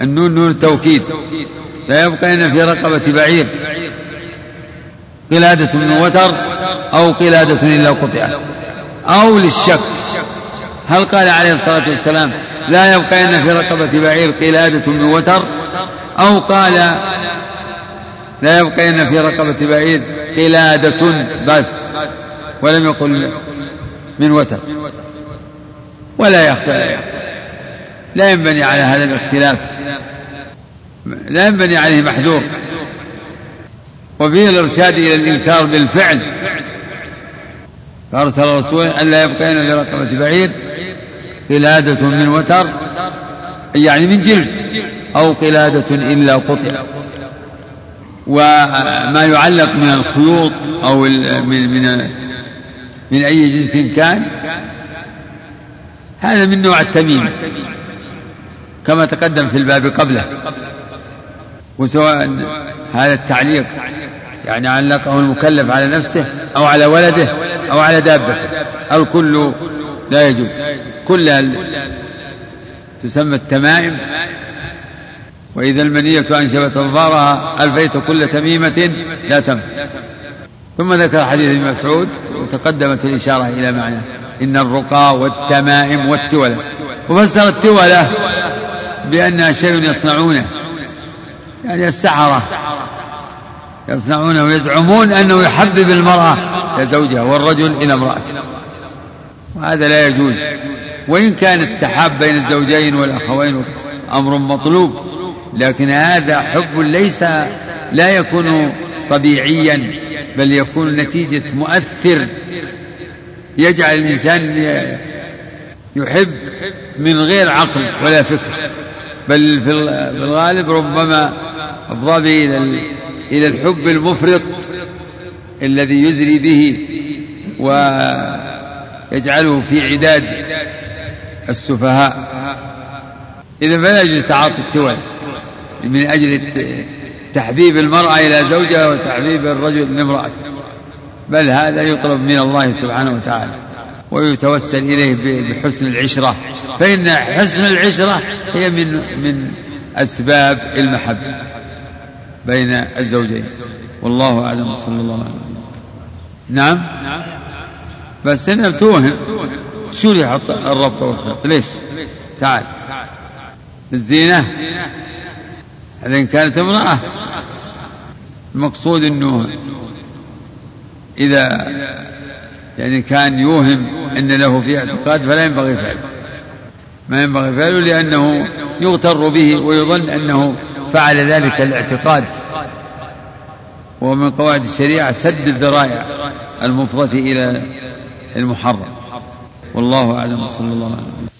النون نون التوكيد. لا يبقين في رقبة بعير. قلادة من وتر أو قلادة إلا قطعت. أو للشك. هل قال عليه الصلاة والسلام لا يبقين في رقبة بعير قلادة من وتر؟ أو قال لا يبقين في رقبة بعير قلادة بس. ولم يقل من وتر. ولا يخفى. لا ينبني على هذا الاختلاف. لا ينبني عليه محذور. وفيه الإرشاد إلى الإنكار بالفعل. فأرسل رسولا ألا يبقين لرقبة بعير قلادة من وتر يعني من جلد أو قلادة إلا قطع. وما يعلق من الخيوط أو من من من أي جنس كان. هذا من نوع التميم كما تقدم في الباب قبله. وسواء هذا التعليق يعني علقه المكلف على نفسه أو على ولده أو على دابته. الكل لا يجوز. كلها تسمى التمائم. وإذا المنية أنشبت أنظارها ألفيت كل تميمة لا تم. ثم ذكر حديث ابن مسعود وتقدمت الإشارة إلى معنى إن الرقى والتمائم والتولة وفسر التولة بأنها شيء يصنعونه يعني السحرة يصنعونه ويزعمون أنه يحبب المرأة إلى زوجها والرجل إلى امرأته. وهذا لا يجوز. وإن كان التحاب بين الزوجين والأخوين أمر مطلوب. لكن هذا حب ليس لا يكون طبيعيا بل يكون نتيجة مؤثر. يجعل الإنسان يحب من غير عقل ولا فكر. بل في الغالب ربما به إلى إلى الحب المفرط الذي يزري به ويجعله في عداد السفهاء. إذا فلا يجوز تعاطي التول. من أجل تحبيب المرأة إلى زوجها وتحبيب الرجل لامرأته بل هذا يطلب من الله سبحانه وتعالى ويتوسل إليه بحسن العشرة. فإن حسن العشرة هي من من أسباب المحبة بين الزوجين. والله أعلم. صلى الله عليه وسلم. نعم؟ بس أنا توهم شو اللي الربط والخيط؟ ليش؟ تعال. الزينة؟ هذا إن كانت امرأة. المقصود أنه إذا يعني كان يوهم أن له في اعتقاد فلا ينبغي فعله ما ينبغي فعله لأنه يغتر به ويظن أنه فعل ذلك الاعتقاد. ومن قواعد الشريعة سد الذرائع المفضة إلى المحرم. والله أعلم. صلى الله عليه وسلم.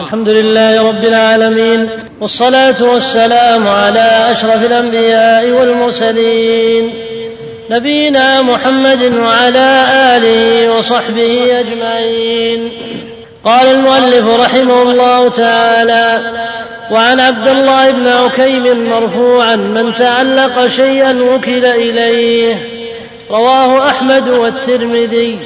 الحمد لله رب العالمين والصلاة والسلام على أشرف الأنبياء والمرسلين نبينا محمد وعلى آله وصحبه أجمعين. قال المؤلف رحمه الله تعالى وعن عبد الله بن عكيم مرفوعا من تعلق شيئا وكل إليه رواه أحمد والترمذي.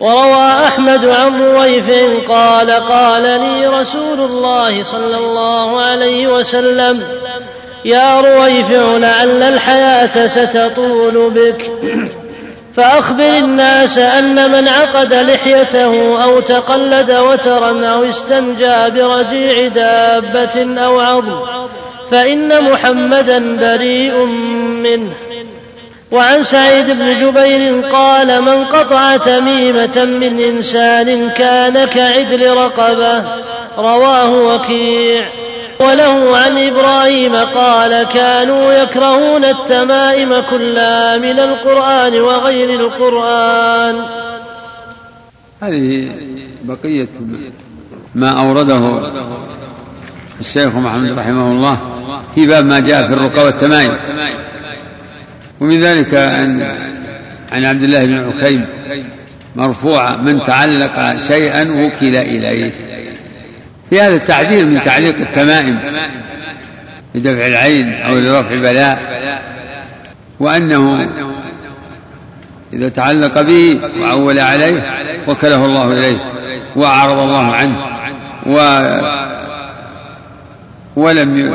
وروى أحمد عن رويف قال قال لي رسول الله صلى الله عليه وسلم يا رويفع لعل الحياة ستطول بك. فأخبر الناس أن من عقد لحيته أو تقلد وترا أو استنجى برجيع دابة أو عظم فإن محمدا بريء منه. وعن سعيد بن جبير قال من قطع تميمة من إنسان كان كعدل رقبة رواه وكيع. وله عن إبراهيم قال كانوا يكرهون التمائم كلها من القرآن وغير القرآن. هذه بقية ما أورده الشيخ محمد رحمه الله في باب ما جاء في الرقى والتمائم. ومن ذلك أن عن عبد الله بن عكيم مرفوعة من تعلق شيئا وكل إليه. في هذا التعديل من تعليق التمائم لدفع العين أو لرفع بلاء وأنه إذا تعلق به وعول عليه وكله الله إليه وأعرض الله عنه و ولم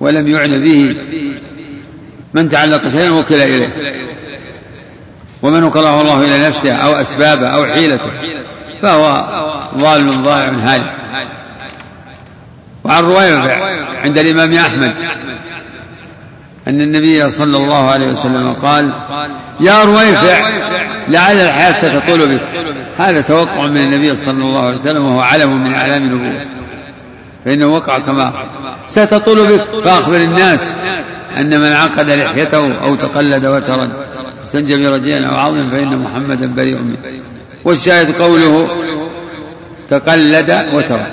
ولم يعنى به من تعلق شيئا وكل إليه. ومن وكله الله إلى نفسه أو أسبابه أو حيلته فهو ضال ضائع هالك وعن رويفع عند الإمام أحمد أن النبي صلى الله عليه وسلم قال يا رويفع لعل الحياة ستطول بك. هذا توقع من النبي صلى الله عليه وسلم وهو علم من أعلام النبوة. فإنه وقع كما ستطول بك فأخبر الناس أن من عقد لحيته أو تقلد وترا استنجى برجيا أو عظم فإن محمدا بريء منه. والشاهد قوله تقلد وترا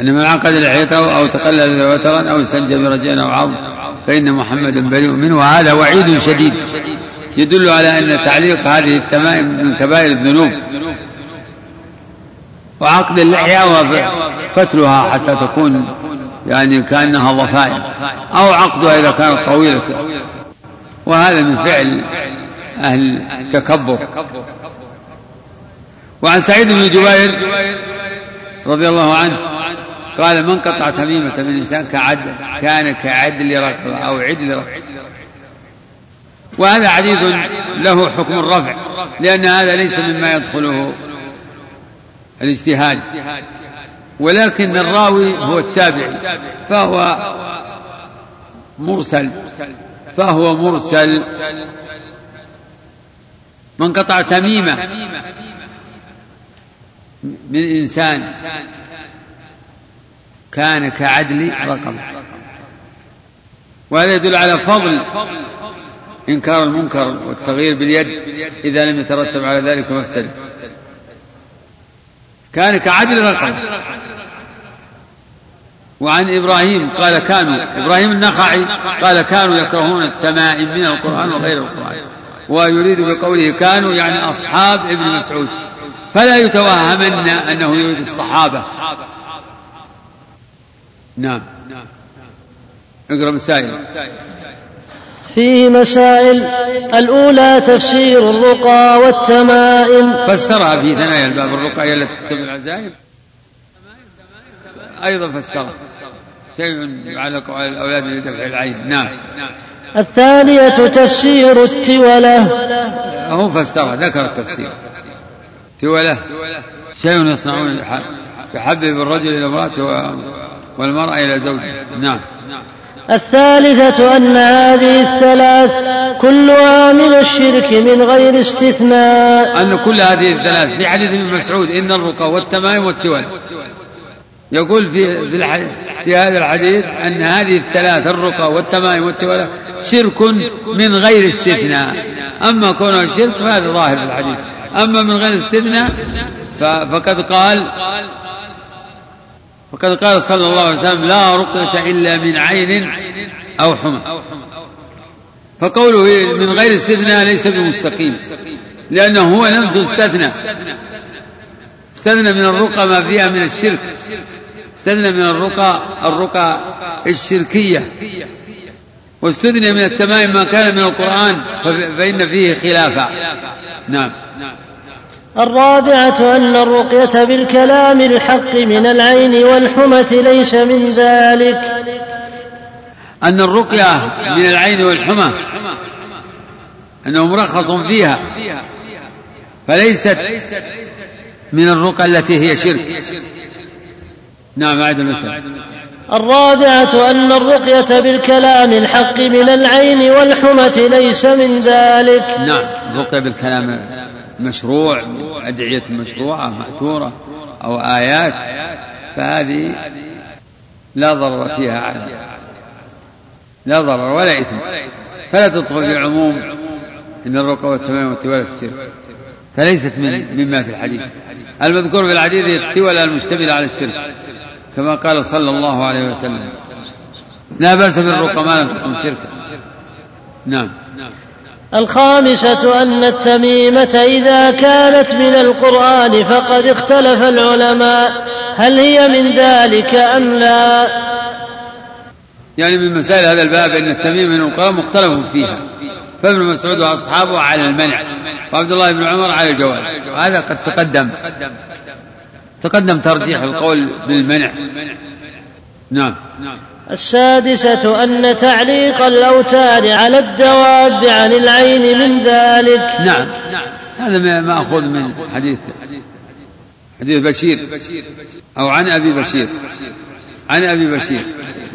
أن من عقد لحيته أو تقلد وترا أو استنجى برجيا أو عظم فإن محمدا بريء منه. وهذا وعيد شديد. يدل على أن تعليق هذه التمائم من كبائر الذنوب. وعقد اللحية وفتلها حتى تكون يعني كأنها ضفائر أو عقدها إذا كانت طويلة. وهذا من فعل أهل التكبر. وعن سعيد بن جبير رضي الله عنه قال من قطع تميمة من إنسان كعدل كان كعدل رقبة أو عدل رقبة وهذا حديث له حكم الرفع لأن هذا ليس مما يدخله الاجتهاد. ولكن الراوي هو التابعي فهو مرسل فهو مرسل. من قطع تميمة من إنسان كان كعدل رقم. وهذا يدل على فضل إنكار المنكر والتغيير باليد إذا لم يترتب على ذلك مفسدة كان كعدل رقم. وعن إبراهيم قال كانوا إبراهيم النخعي قال كانوا يكرهون التمائم من القرآن وغير القرآن. ويريد بقوله كانوا يعني أصحاب ابن مسعود. فلا يتوهمن أنه يريد الصحابة. نعم. اقرأ مسائل. فيه مسائل الأولى تفسير الرقى والتمائم. فسرها في ثنايا الباب الرقى التي تكتب العزائم. أيضا فسرها شيء يعلق على الأولاد لدفع العين. نعم. الثانية تفسير التولة. هو فسرها ذكر التفسير. تولة. شيء يصنعون يحبب الرجل إلى امرأته والمرأة إلى زوجها نعم. الثالثة أن هذه الثلاث كلها من الشرك من غير استثناء. أن كل هذه الثلاث في حديث ابن مسعود إن الرقى والتمائم والتول يقول في في, في هذا الحديث أن هذه الثلاث الرقى والتمائم والتولى شرك من غير استثناء. أما كونه شرك فهذا ظاهر في الحديث. أما من غير استثناء فقد قال وقد قال صلى الله عليه وسلم لا رقية إلا من عين أو حمى. فقوله من غير استثناء ليس بمستقيم. لأنه هو نفسه استثنى استثنى من الرقى ما فيها من الشرك. استثنى من الرقى الرقى الشركية. واستثنى من التمائم ما كان من القرآن فإن فيه خلافا نعم. الرابعة أن الرقية بالكلام الحق من العين والحمة ليس من ذلك. أن الرقية من العين والحمى أنه مرخص فيها. فليست من الرقى التي هي شرك. نعم أعد المسألة الرابعة أن الرقية بالكلام الحق من العين والحمة ليس من ذلك. نعم الرقية بالكلام مشروع أدعية مشروعة مأثورة أو آيات فهذه لا ضرر فيها على لا ضرر ولا إثم. فلا تدخل في عموم إن الرقى والتمام والتوالة الشرك فليست من مما في الحديث. المذكور في الحديث التولى المشتملة على الشرك كما قال صلى الله عليه وسلم. لا بأس بالرقى ما لم تكن شركا نعم. الخامسة أن التميمة إذا كانت من القرآن فقد اختلف العلماء. هل هي من ذلك أم لا؟ يعني من مسائل هذا الباب أن التميمة من القرآن مختلف فيها. فابن مسعود وأصحابه على المنع. وعبد الله بن عمر على الجواز. وهذا قد تقدم. تقدم ترجيح القول بالمنع. نعم. السادسة أن تعليق الأوتار على الدواب عن العين من ذلك. نعم. هذا مأخوذ من حديث حديث بشير. أو عن أبي بشير. عن أبي بشير.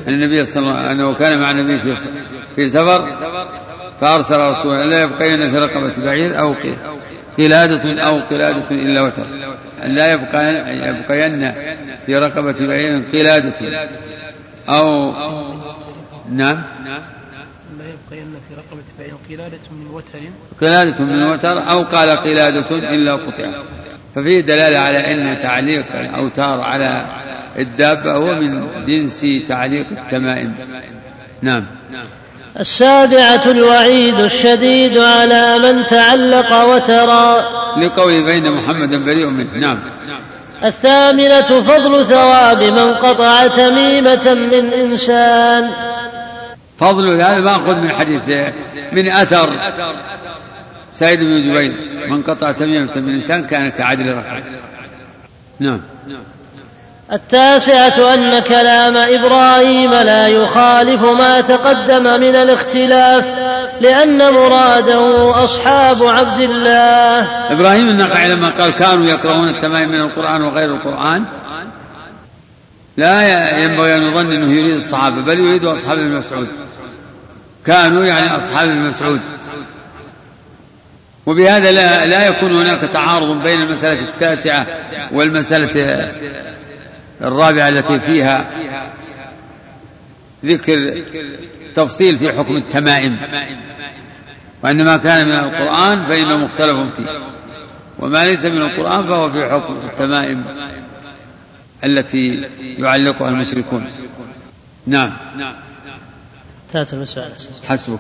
أن النبي صلى الله عليه وسلم أنه كان مع النبي في في سفر. فأرسل رسولا لا يبقين في رقبة بعير أو قلادة أو قلادة إلا وتر. لا يبقى يبقين في رقبة بعير قلادة. أو نعم. لا يبقين في رقبة بعير قلادة من وتر. قلادة من وتر أو قال قلادة إلا قطع. ففيه دلالة على أن تعليق الأوتار على الدابة هو من جنس تعليق التمائم. نعم. السابعة الوعيد الشديد على من تعلق وترى. لقوله بين محمد بريء منه. نعم. الثامنة فضل ثواب من قطع تميمة من إنسان. فضل هذا ماخذ من حديث من أثر سعيد بن جبير. من قطع تميمة من إنسان كان كعدل ركعة نعم. التاسعة أن كلام إبراهيم لا يخالف ما تقدم من الاختلاف لأن مراده أصحاب عبد الله. إبراهيم النخعي لما قال كانوا يقرؤون التمائم من القرآن وغير القرآن. لا ينبغي أن يظن أنه يريد الصحابة بل يريد أصحاب المسعود كانوا يعني أصحاب المسعود وبهذا لا, لا يكون هناك تعارض بين المسألة التاسعة والمسألة الرابعة التي فيها ذكر تفصيل في حكم التمائم. وأن ما كان من القرآن فإنه مختلف فيه. وما ليس من القرآن فهو في حكم التمائم التي يعلقها المشركون. نعم. حسبك.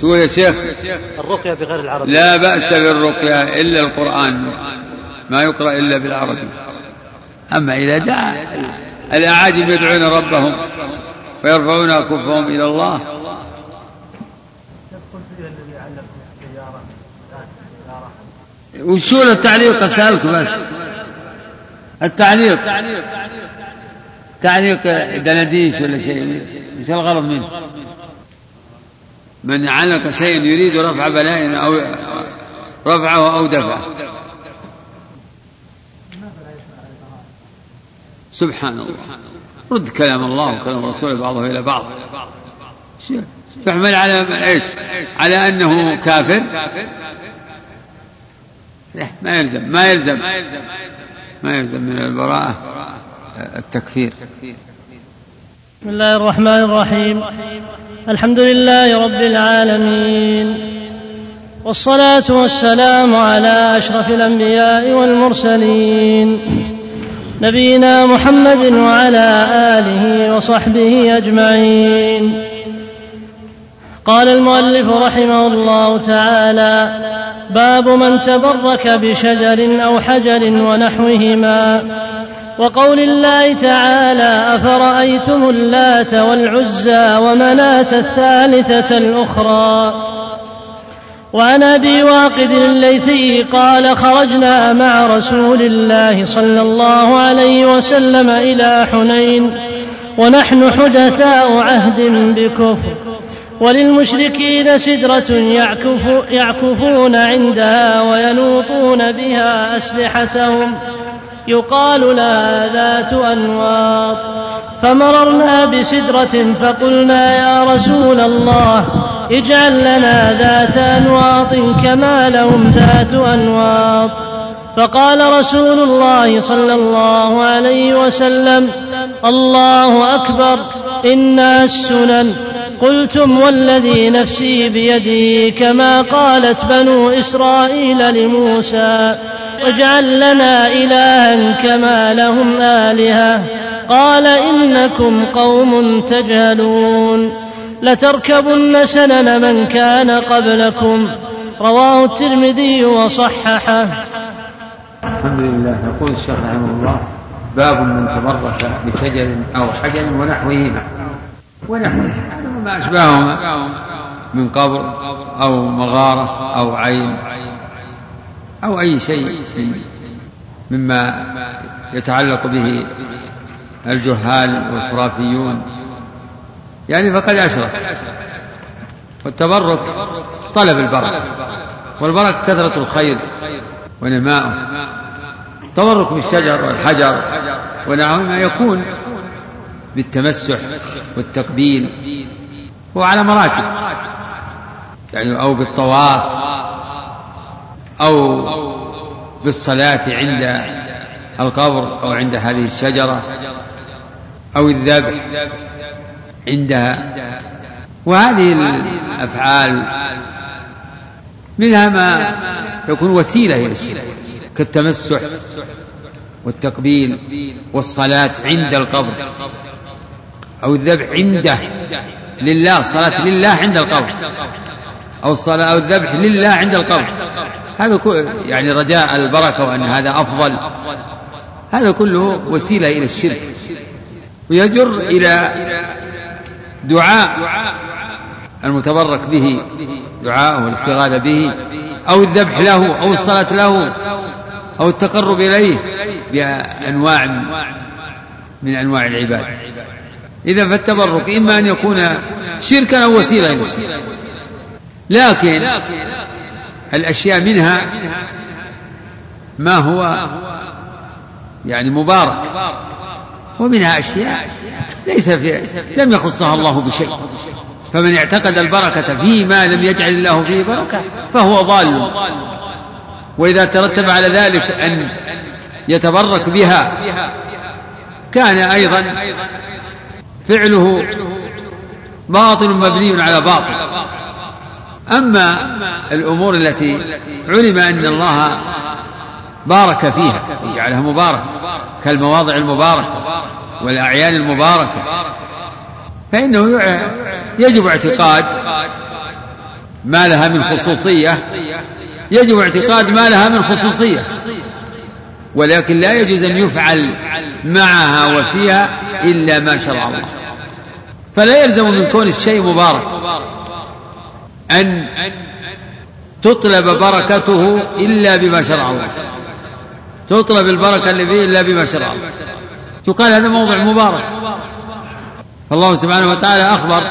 شو يا شيخ؟ الرقية بغير العربية. لا بأس بالرقية إلا القرآن. ما يقرأ إلا بالعربي أما إذا دعا الأعاجم يدعون ربهم ويرفعون أكفهم إلى الله. وشو التعليق أسألك بس. التعليق. تعليق دنديش ولا شيء؟ إيش الغرض منه. من علق شيء يريد رفع بلاء أو رفعه أو دفعه. سبحان الله. رد كلام الله وكلام رسوله بعضه إلى بعض. يحمل على إيش؟ على أنه كافر. ما يلزم ما يلزم. ما يلزم من البراءة التكفير. بسم الله الرحمن الرحيم. الحمد لله رب العالمين. والصلاة والسلام على أشرف الأنبياء والمرسلين. نبينا محمد وعلى آله وصحبه أجمعين. قال المؤلف رحمه الله تعالى باب من تبرك بشجر أو حجر ونحوهما. وقول الله تعالى أفرأيتم اللات والعزى ومناة الثالثة الأخرى؟ وعن أبي واقد الليثي قال خرجنا مع رسول الله صلى الله عليه وسلم إلى حنين ونحن حدثاء عهد بكفر وللمشركين سدرة يعكف يعكفون عندها وينوطون بها أسلحتهم. يقال لها ذات أنواط. فمررنا بسدرة فقلنا يا رسول الله اجعل لنا ذات أنواط كما لهم ذات أنواط. فقال رسول الله صلى الله عليه وسلم الله أكبر إنا السنن قلتم والذي نفسي بيده كما قالت بنو إسرائيل لموسى واجعل لنا إلها كما لهم آلهة. قال إنكم قوم تجهلون لتركبن سنن من كان قبلكم رواه الترمذي وصححه. الحمد لله يقول الشيخ رحمه الله باب من تبرك بشجر أو حجر ونحوهما. ونحوه ما أشباههما من قبر أو مغارة أو عين أو أي شيء مما يتعلق به الجهال والخرافيون. يعني فقد أشرك والتبرك طلب البركة. والبركة كثرة الخير ونماؤه التبرك بالشجر والحجر ونحوهما يكون بالتمسح والتقبيل. هو على مراتب. يعني أو بالطواف أو بالصلاة عند القبر أو عند هذه الشجرة. أو الذبح عندها. وهذه الأفعال منها ما يكون وسيلة إلى الشرك كالتمسح والتقبيل والصلاة عند القبر أو الذبح عنده لله الصلاة لله عند القبر أو الصلاة أو الذبح لله عند القبر. هذا يعني رجاء البركة وأن هذا أفضل. هذا كله وسيلة إلى الشرك. ويجر إلى دعاء المتبرك به دعاءه والاستغاثة به أو الذبح له أو الصلاة له أو التقرب إليه بأنواع من أنواع العبادة إذا فالتبرك إما أن يكون شركا أو وسيلة. لكن الأشياء منها ما هو يعني مبارك. ومنها أشياء ليس في لم يخصها الله بشيء. فمن اعتقد البركة فيما لم يجعل الله فيه بركة فهو ضال. وإذا ترتب على ذلك أن يتبرك بها كان أيضا فعله باطل مبني على باطل. أما الأمور التي علم أن الله بارك فيها وجعلها مباركة كالمواضع المباركة والأعيان المباركة. فإنه يجب اعتقاد ما لها من خصوصية يجب اعتقاد ما لها من خصوصية. ولكن لا يجوز أن يفعل معها وفيها إلا ما شرع الله. فلا يلزم من كون الشيء مبارك أن تطلب بركته إلا بما شرع الله. تطلب البركة اللي فيه إلا بما شرع. الله يقال هذا موضع مبارك. فالله سبحانه وتعالى أخبر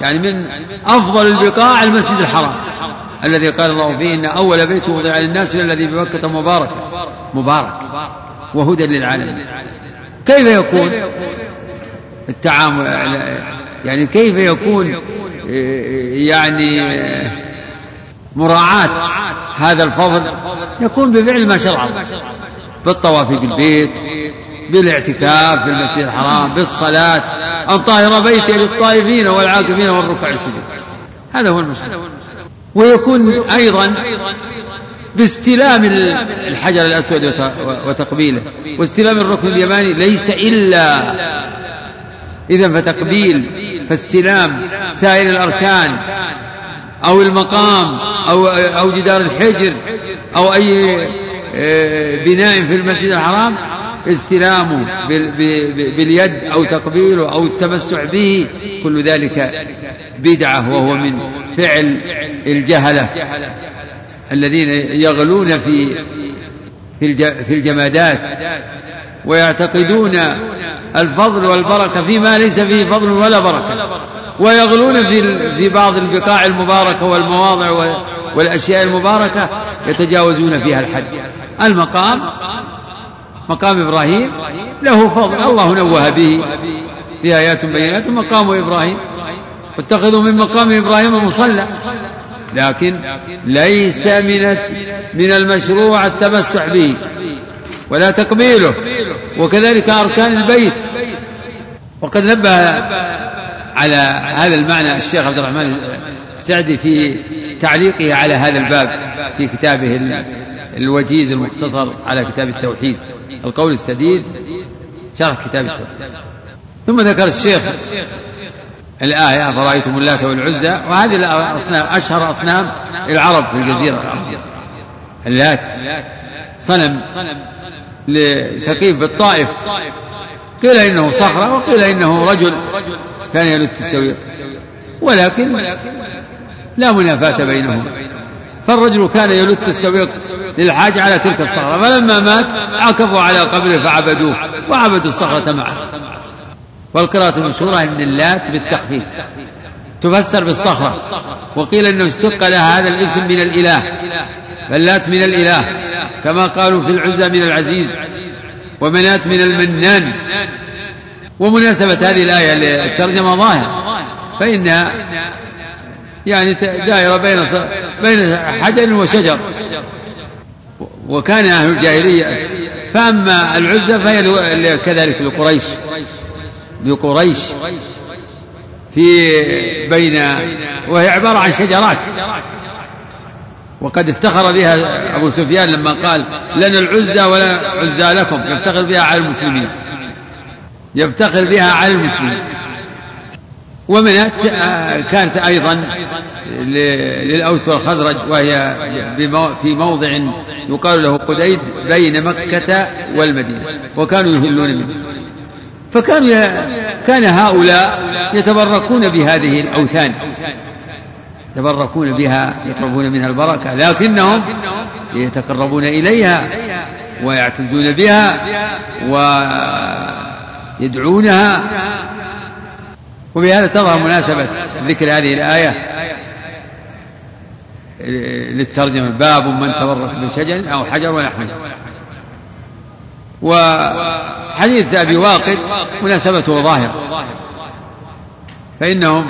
يعني من أفضل البقاع المسجد الحرام. الذي قال الله فيه إن أول بيت وضع للناس الذي بمكة مبارك مبارك. وهدى للعالمين. كيف يكون؟ التعامل يعني كيف يكون؟ يعني مراعاة هذا الفضل يكون بفعل ما شرع. بالطواف بالبيت بالاعتكاف في المسجد الحرام بالصلاة أن طاهر بيتي للطائفين والعاكفين والركع السجود. هذا هو المسجد ويكون أيضا باستلام الحجر الأسود وتقبيله واستلام الركن اليماني ليس إلا إذا فتقبيل فاستلام سائر الأركان أو المقام أو أو جدار الحجر أو أي آه، بناء في المسجد الحرام استلامه باليد أو تقبيله أو التمسح به. كل ذلك بدعة وهو من فعل الجهلة الذين يغلون في في الجمادات ويعتقدون الفضل والبركة فيما ليس فيه فضل ولا بركة. ويغلون في في بعض البقاع المباركة والمواضع والأشياء المباركة يتجاوزون فيها الحد. المقام مقام إبراهيم له فضل الله نوه به. في آيات بينات مقام إبراهيم. واتخذوا من مقام إبراهيم مصلى. لكن ليس من من المشروع التمسح به. ولا تقبيله وكذلك أركان البيت. وقد نبه على هذا المعنى الشيخ عبد الرحمن السعدي في تعليقه على هذا الباب في كتابه الوجيز المختصر على كتاب التوحيد. القول السديد شرح كتاب التوحيد. ثم ذكر الشيخ الآية أفرأيتم اللات والعزى؟ وهذه الأصنام أشهر أصنام العرب في الجزيرة العربية. اللات صنم لثقيف بالطائف. قيل إنه صخرة وقيل إنه رجل كان يلت السويق ولكن لا منافاة بينهما فالرجل كان يلت السويق للحاجة على تلك الصخرة فلما مات عكفوا على قبره فعبدوه وعبدوا الصخرة معه. والقراءة المشهورة أن اللات بالتخفيف. تفسر بالصخرة. وقيل أنه اشتق لها هذا الاسم من الإله. فاللات من الإله. كما قالوا في العزى من العزيز ومنات من المنان. ومناسبة هذه الآية للترجمة ظاهرة فإنها يعني دائرة بين بين حجر وشجر. وكان أهل الجاهلية فأما العزة فهي كذلك لقريش. لقريش. في بين وهي عبارة عن شجرات. وقد افتخر بها أبو سفيان لما قال لنا العزى ولا عزى لكم يفتخر بها على المسلمين. يفتخر بها على المسلمين ومنات كانت أيضا للأوس والخزرج وهي في موضع يقال له قديد بين مكة والمدينة وكانوا يهلون منه. فكانوا كان هؤلاء يتبركون بهذه الأوثان. يتبركون بها يطلبون منها البركة لكنهم يتقربون إليها ويعتزون بها ويدعونها وبهذا تظهر مناسبة ذكر هذه الآية. للترجمة. باب من تبرك بشجر أو حجر ونحوه. وحديث أبي واقد مناسبته ظاهرة. فإنهم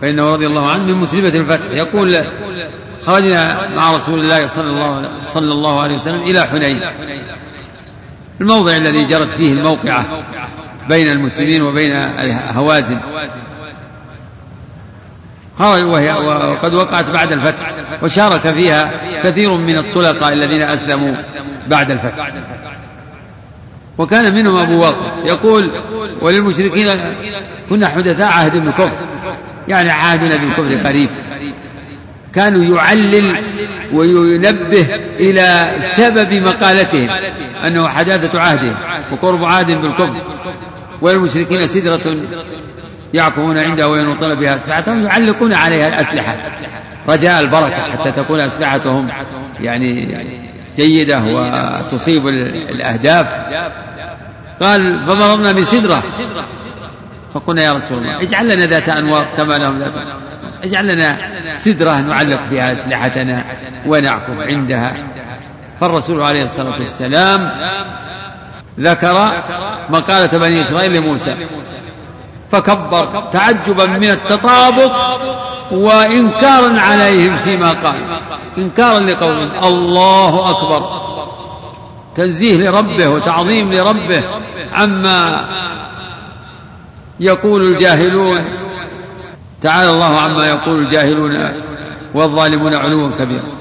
فإنه رضي الله عنه من مسلمة الفتح. يقول خرجنا مع رسول الله صلى الله صلى الله عليه وسلم إلى حنين. الموضع الذي جرت فيه الموقعة بين المسلمين وبين هوازن خرج وهي وقد وقعت بعد الفتح وشارك فيها كثير من الطلقاء الذين أسلموا بعد الفتح. وكان منهم أبو واقع يقول وللمشركين كنا حدثاء عهد بالكفر يعني عهدنا بالكفر قريب. كانوا يعلل وينبه إلى سبب مقالتهم أنه حداثة عهد وقرب عهد بالكفر وللمشركين سدرة يعكفون عندها وينوطون بها أسلحتهم يعلقون عليها الأسلحة رجاء البركة حتى تكون أسلحتهم يعني جيدة وتصيب الأهداف. قال فضربنا بسدرة. فقلنا يا رسول الله اجعل لنا ذات أنواط كما لهم ذات اجعل لنا سدرة نعلق بها أسلحتنا ونعكف عندها. فالرسول عليه الصلاة والسلام ذكر مقالة بني إسرائيل لموسى فكبر تعجبا من التطابق وإنكارا عليهم فيما قال. إنكارا لقولهم الله أكبر تنزيه لربه وتعظيم لربه عما يقول الجاهلون. تعالى الله عما يقول الجاهلون والظالمون علوا كبيرا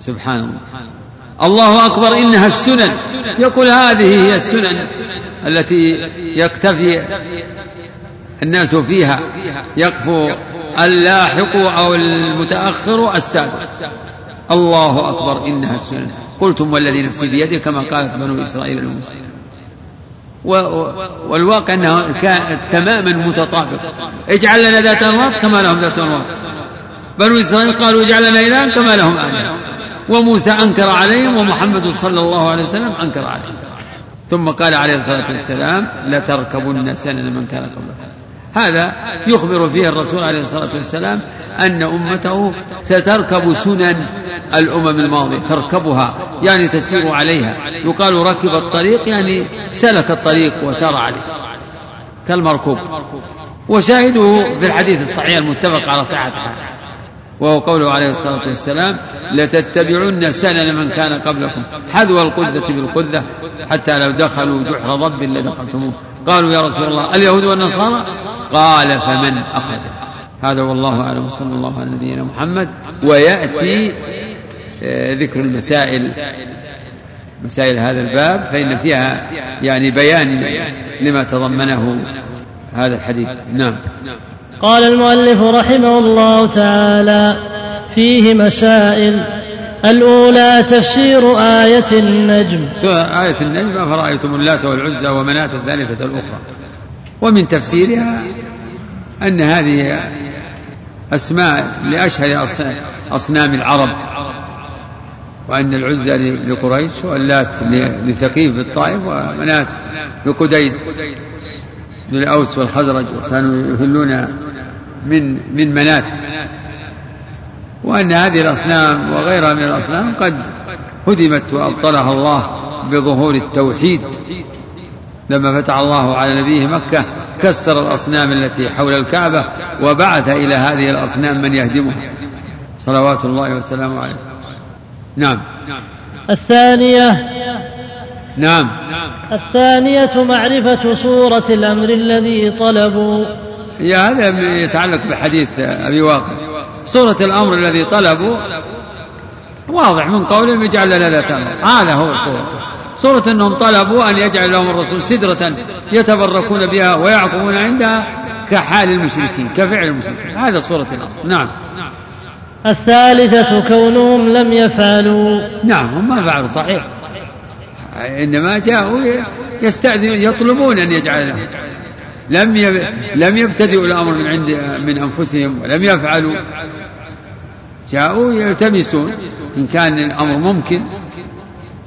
سبحان الله. الله أكبر إنها السنن. يقول هذه هي السنن التي يكتفي الناس فيها يكفو اللاحق أو المتأخر السابق. الله أكبر إنها السنن. قلتم والذي نفسي بيده كما قالت بنو إسرائيل لموسى والواقع أنه تماما متطابق. اجعل لنا ذات أنواط كما لهم ذات أنواط. بنو إسرائيل قالوا اجعل لنا إلها كما لهم آلهة. وموسى أنكر عليهم ومحمد صلى الله عليه وسلم أنكر عليهم. ثم قال عليه الصلاة والسلام لتركبن سنن من كان قبلكم هذا يخبر فيه الرسول عليه الصلاة والسلام أن أمته ستركب سنن الأمم الماضية تركبها يعني تسير عليها. يقال ركب الطريق يعني سلك الطريق وسار عليه. كالمركوب. وشاهده في الحديث الصحيح المتفق على صحته وهو قوله عليه الصلاة والسلام لتتبعن سنن من كان قبلكم. حذو القدة بالقدة حتى لو دخلوا جحر ضب لدخلتموه قالوا يا رسول الله اليهود والنصارى قال فمن أخذ هذا والله أعلم. صلى الله على نبينا محمد. ويأتي آه، ذكر المسائل مسائل هذا الباب فإن فيها يعني بيان لما تضمنه هذا الحديث. نعم. قال المؤلف رحمه الله تعالى فيه مسائل. الأولى تفسير آية النجم. آية النجم أفرأيتم اللات والعزى ومناة الثالثة الأخرى. ومن تفسيرها أن هذه أسماء لأشهر أصنام العرب وأن العزى لقريش واللات لثقيف بالطائف ومناة لقديد للأوس والخزرج وكانوا يهلون من من منات. وأن هذه الأصنام وغيرها من الأصنام قد هدمت وأبطلها الله بظهور التوحيد. لما فتح الله على نبيه مكة كسر الأصنام التي حول الكعبة وبعث إلى هذه الأصنام من يهدمها. صلوات الله وسلامه عليه. نعم. الثانية. نعم. الثانية معرفة صورة الأمر الذي طلبوا. يا هذا يتعلق بحديث أبي واقع صورة الأمر الذي طلبوا واضح من قولهم يجعل لنا ذات هذا هو صورة صورة أنهم طلبوا أن يجعل لهم الرسول سدرة يتبركون بها ويعقبون عندها كحال المشركين كفعل المشركين. هذا صورة الأمر نعم. الثالثة كونهم لم يفعلوا. نعم هم ما فعلوا صحيح. إنما جاءوا يستأذنون يطلبون أن يجعل لهم. لم لم يبتدئوا الأمر من عند من أنفسهم ولم يفعلوا. جاءوا يلتمسون إن كان الأمر ممكن.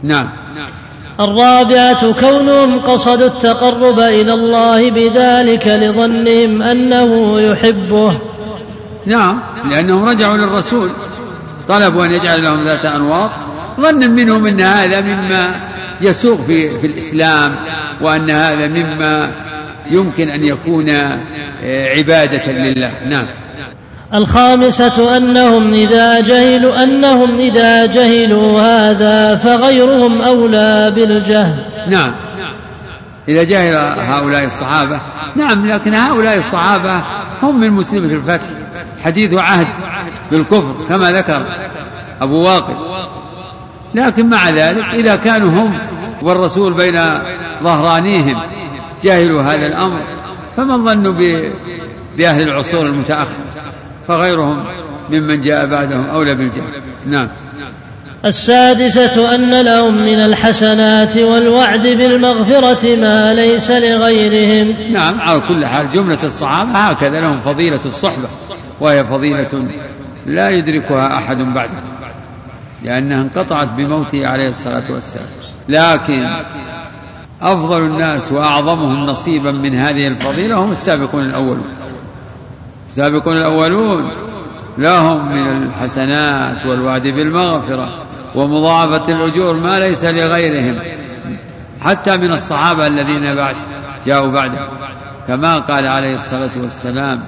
نعم. الرابعة كونهم قصدوا التقرب إلى الله بذلك لظنهم أنه يحبه. نعم لأنهم رجعوا للرسول. طلبوا أن يجعل لهم ذات أنواط ظنا منهم أن هذا مما يسوق في, في الإسلام وأن هذا مما يمكن أن يكون آه، عبادة لله. نعم. الخامسة أنهم إذا جهلوا أنهم إذا جهلوا هذا فغيرهم أولى بالجهل. نعم. إذا جهل هؤلاء الصحابة نعم لكن هؤلاء الصحابة هم من مسلمة الفتح. حديث عهد بالكفر كما ذكر أبو واقد. لكن مع ذلك إذا كانوا هم والرسول بين ظهرانيهم جاهلوا هذا الأمر فمن ظنوا بأهل العصور المتأخرة فغيرهم ممن جاء بعدهم أولى بالجهل نعم. السادسة أن لهم من الحسنات والوعد بالمغفرة ما ليس لغيرهم. نعم على كل حال جملة الصحابة هكذا لهم فضيلة الصحبة وهي فضيلة لا يدركها أحد بعده لأنها انقطعت بموته عليه الصلاة والسلام. لكن أفضل الناس وأعظمهم نصيبا من هذه الفضيلة هم السابقون الأولون. السابقون الأولون. لهم من الحسنات والوعد بالمغفرة ومضاعفة الأجور ما ليس لغيرهم. حتى من الصحابة الذين بعد جاءوا بعده كما قال عليه الصلاة والسلام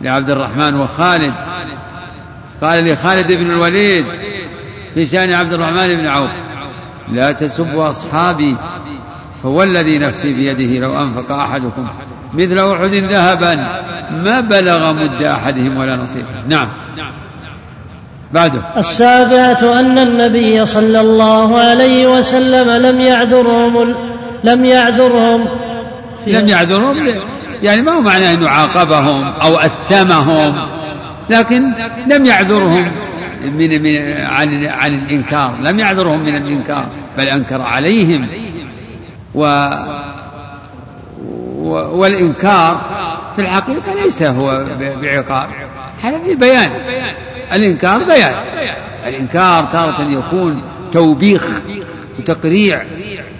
لعبد الرحمن وخالد. قال لخالد بن الوليد في شأن عبد الرحمن بن عوف لا تسبوا أصحابي هو الذي نفسي بيده لو أنفق أحدكم مثل أحد ذهبا. ما بلغ مد أحدهم ولا نصيبه. نعم. بعده. السابعة أن النبي صلى الله عليه وسلم لم يعذرهم لم يعذرهم. لم يعذرهم يعني ما هو معناه أنه عاقبهم أو أثمهم. لكن لم يعذرهم من, من عن عن الإنكار. لم يعذرهم من الإنكار. بل أنكر عليهم. و والإنكار في الحقيقة ليس هو بعقاب. هذا في بيان. الإنكار بيان. الإنكار تارة يكون توبيخ وتقريع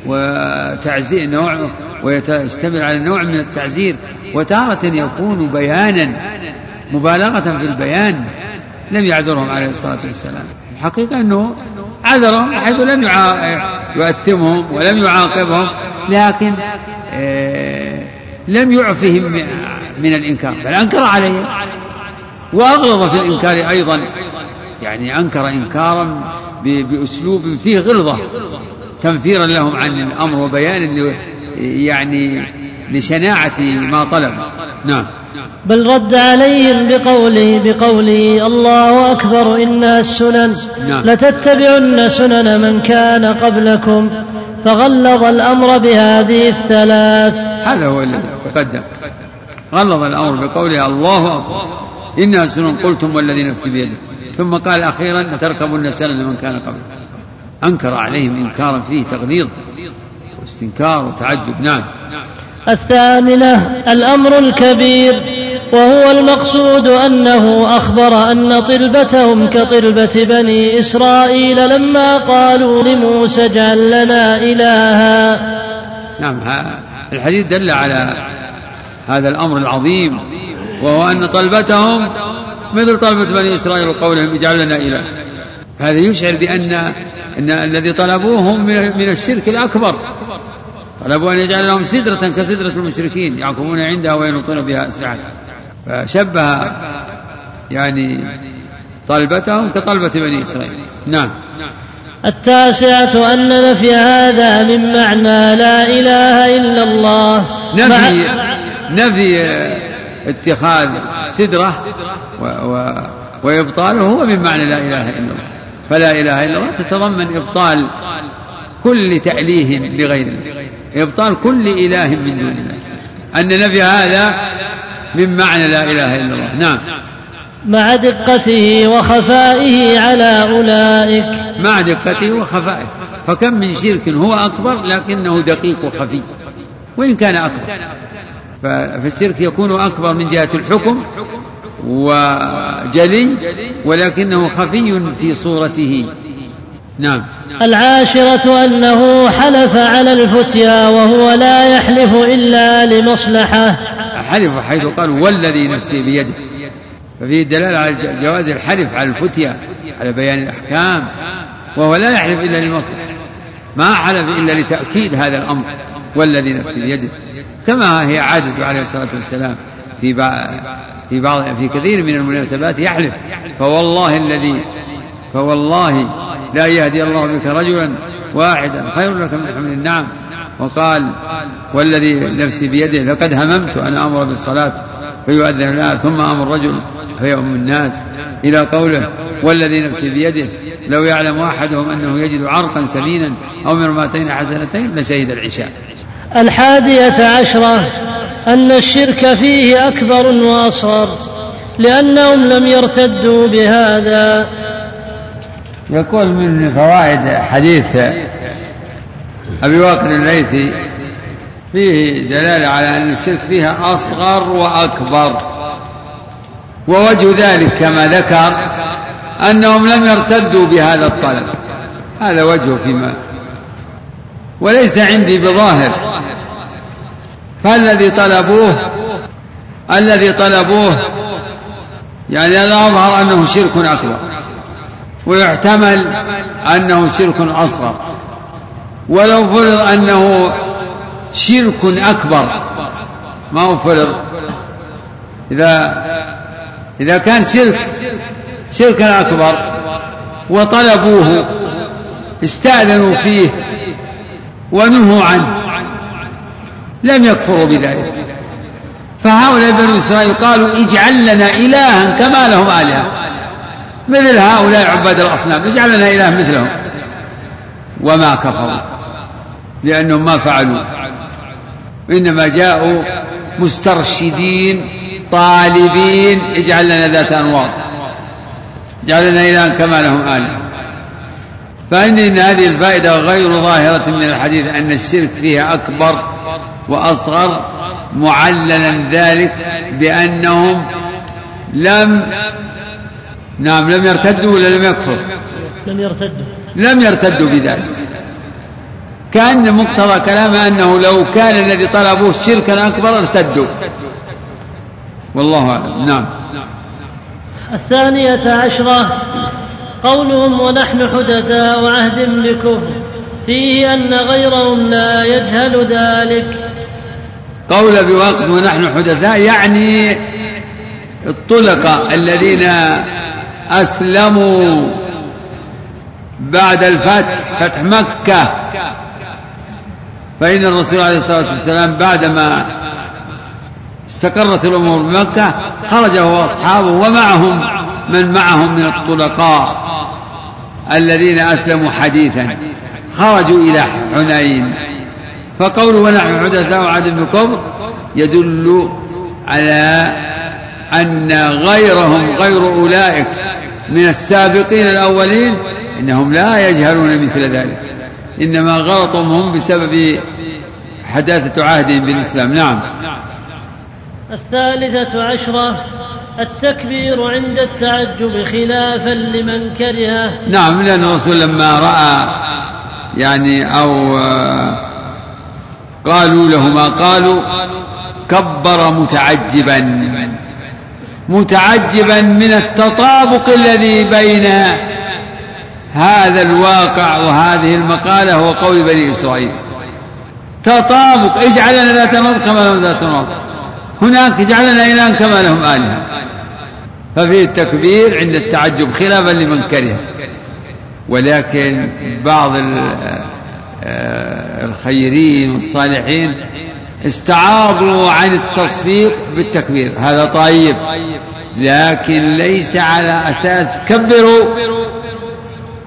وتعزير نوع ويشتمل على نوع من التعزير. وتارة يكون بيانا مبالغة في البيان لم يعذرهم عليه الصلاة والسلام. الحقيقة أنه عذرهم حيث لم يؤثمهم ولم يعاقبهم. لكن آه، لم يعفهم من الإنكار بل أنكر عليهم وأغلظ في الإنكار أيضا يعني أنكر إنكارا بأسلوب فيه غلظة تنفيرا لهم عن الأمر وبيان يعني لشناعة ما طلب. نعم. بل رد عليهم بقوله بقوله الله أكبر إنها السنن نعم. لتتبعن سنن من كان قبلكم فغلظ الأمر بهذه الثلاث. هذا هو الذي تقدم. غلظ الأمر بقوله الله أكبر. إنها سنن قلتم والذي نفسي بيده. ثم قال أخيرا لتركبن سنن من كان قبل. أنكر عليهم إنكارا فيه تغليظ واستنكار وتعجب. نعم. الثامنة الأمر الكبير وهو المقصود أنه أخبر أن طلبتهم كطلبة بني إسرائيل لما قالوا لموسى اجعل لنا إلها. نعم الحديث دل على هذا الأمر العظيم وهو أن طلبتهم مثل طلبة بني إسرائيل وقولهم اجعل لنا إله. هذا يشعر بأن أن الذي طلبوه هم من الشرك الأكبر. طلبوا أن يجعل لهم سدرة كسدرة المشركين يعكفون عندها وينطون بها أسلحة. فشبه يعني طلبتهم كطلبة بني إسرائيل. نعم. التاسعة أن نفي هذا من معنى لا إله إلا الله. نفي نفي اتخاذ السدرة و و وإبطاله هو من معنى لا إله إلا الله. فلا إله إلا الله تتضمن إبطال كل تأليه لغير الله إبطال كل إله من دون الله. أن نفي هذا من معنى لا إله إلا الله. نعم. مع دقته وخفائه على أولئك. مع دقته وخفائه. فكم من شرك هو أكبر لكنه دقيق وخفي. وإن كان أكبر. فالشرك يكون أكبر من جهة الحكم وجلي ولكنه خفي في صورته. نعم. العاشرة أنه حلف على الفتيا وهو لا يحلف إلا لمصلحة. حلف حيث قال والذي نفسي بيده. ففيه دلالة على جواز الحلف على الفتيا على بيان الأحكام وهو لا يحلف إلا لمصلحة. ما حلف إلا لتأكيد هذا الأمر والذي نفسي بيده كما هي عادته عليه الصلاة والسلام في في بعض في كثير من المناسبات يحلف. فوالله الذي فوالله لا يهدي الله بك رجلا واحدا خير لك من حمل النعم. وقال والذي نفسي بيده لقد هممت أن أمر بالصلاة فيؤذن لها ثم أمر رجل فيؤم الناس. إلى قوله والذي نفسي بيده لو يعلم أحدهم أنه يجد عرقا سمينا أو مرماتين حسنتين لشهد العشاء. الحادية عشرة أن الشرك فيه أكبر وأصغر لأنهم لم يرتدوا بهذا. يقول من فوائد حديث أبي واقر الليثي فيه دلالة على أن الشرك فيها أصغر وأكبر. ووجه ذلك كما ذكر أنهم لم يرتدوا بهذا الطلب. هذا وجهه فيما وليس عندي بظاهر. فالذي طلبوه الذي طلبوه يعني هذا أظهر أنه شرك أكبر ويحتمل أنه شرك أصغر. ولو فرض أنه شرك أكبر ما هو فرض؟ إذا إذا كان شرك شركا أكبر وطلبوه استأذنوا فيه ونهوا عنه لم يكفروا بذلك. فهؤلاء بنو إسرائيل قالوا اجعل لنا إلها كما لهم آلهة. مثل هؤلاء عباد الأصنام اجعل لنا إله مثلهم. وما كفروا لأنهم ما فعلوا. إنما جاءوا مسترشدين طالبين اجعل لنا ذات أنواط. اجعل لنا إلها كما لهم آلهة فإن إن هذه الفائدة غير ظاهرة من الحديث أن الشرك فيها أكبر وأصغر معللا ذلك بأنهم لم نعم لم يرتدوا ولا لم يكفروا؟ لم يرتدوا. لم يرتدوا بذلك. كأن مقتضى كلامه أنه لو كان الذي طلبوه شركا أكبر ارتدوا. والله أعلم. نعم. الثانية عشرة قولهم ونحن حدثاء عهد بكفر فيه أن غيرهم لا يجهل ذلك. قول بوقت ونحن حدثاء يعني الطلقة الذين أسلموا بعد الفتح فتح مكة. فإن الرسول عليه الصلاة والسلام بعدما استقرت الأمور بمكة خرج هو وأصحابه ومعهم من معهم من الطلقاء الذين أسلموا حديثا. خرجوا إلى حنين. فقوله ونحن حدثاء عهد بكفر يدل على أن غيرهم غير أولئك من السابقين الأولين إنهم لا يجهلون مثل ذلك. إنما غلطهم هم بسبب حداثة عهدهم بالإسلام. نعم. الثالثة عشرة التكبير عند التعجب خلافا لمن كرهه نعم لأن الرسول لما رأى يعني أو قالوا له ما قالوا كبر متعجبا. متعجبا من التطابق الذي بين هذا الواقع وهذه المقالة وقول بني إسرائيل. تطابق اجعلنا ذات نض كما ذات نض هناك اجعلنا إلها كما لهم آلهة. ففيه التكبير عند التعجب خلافا لمن كره. ولكن بعض آه، الخيرين والصالحين استعاضوا عن التصفيق بالتكبير. هذا طيب. لكن ليس على أساس كبروا.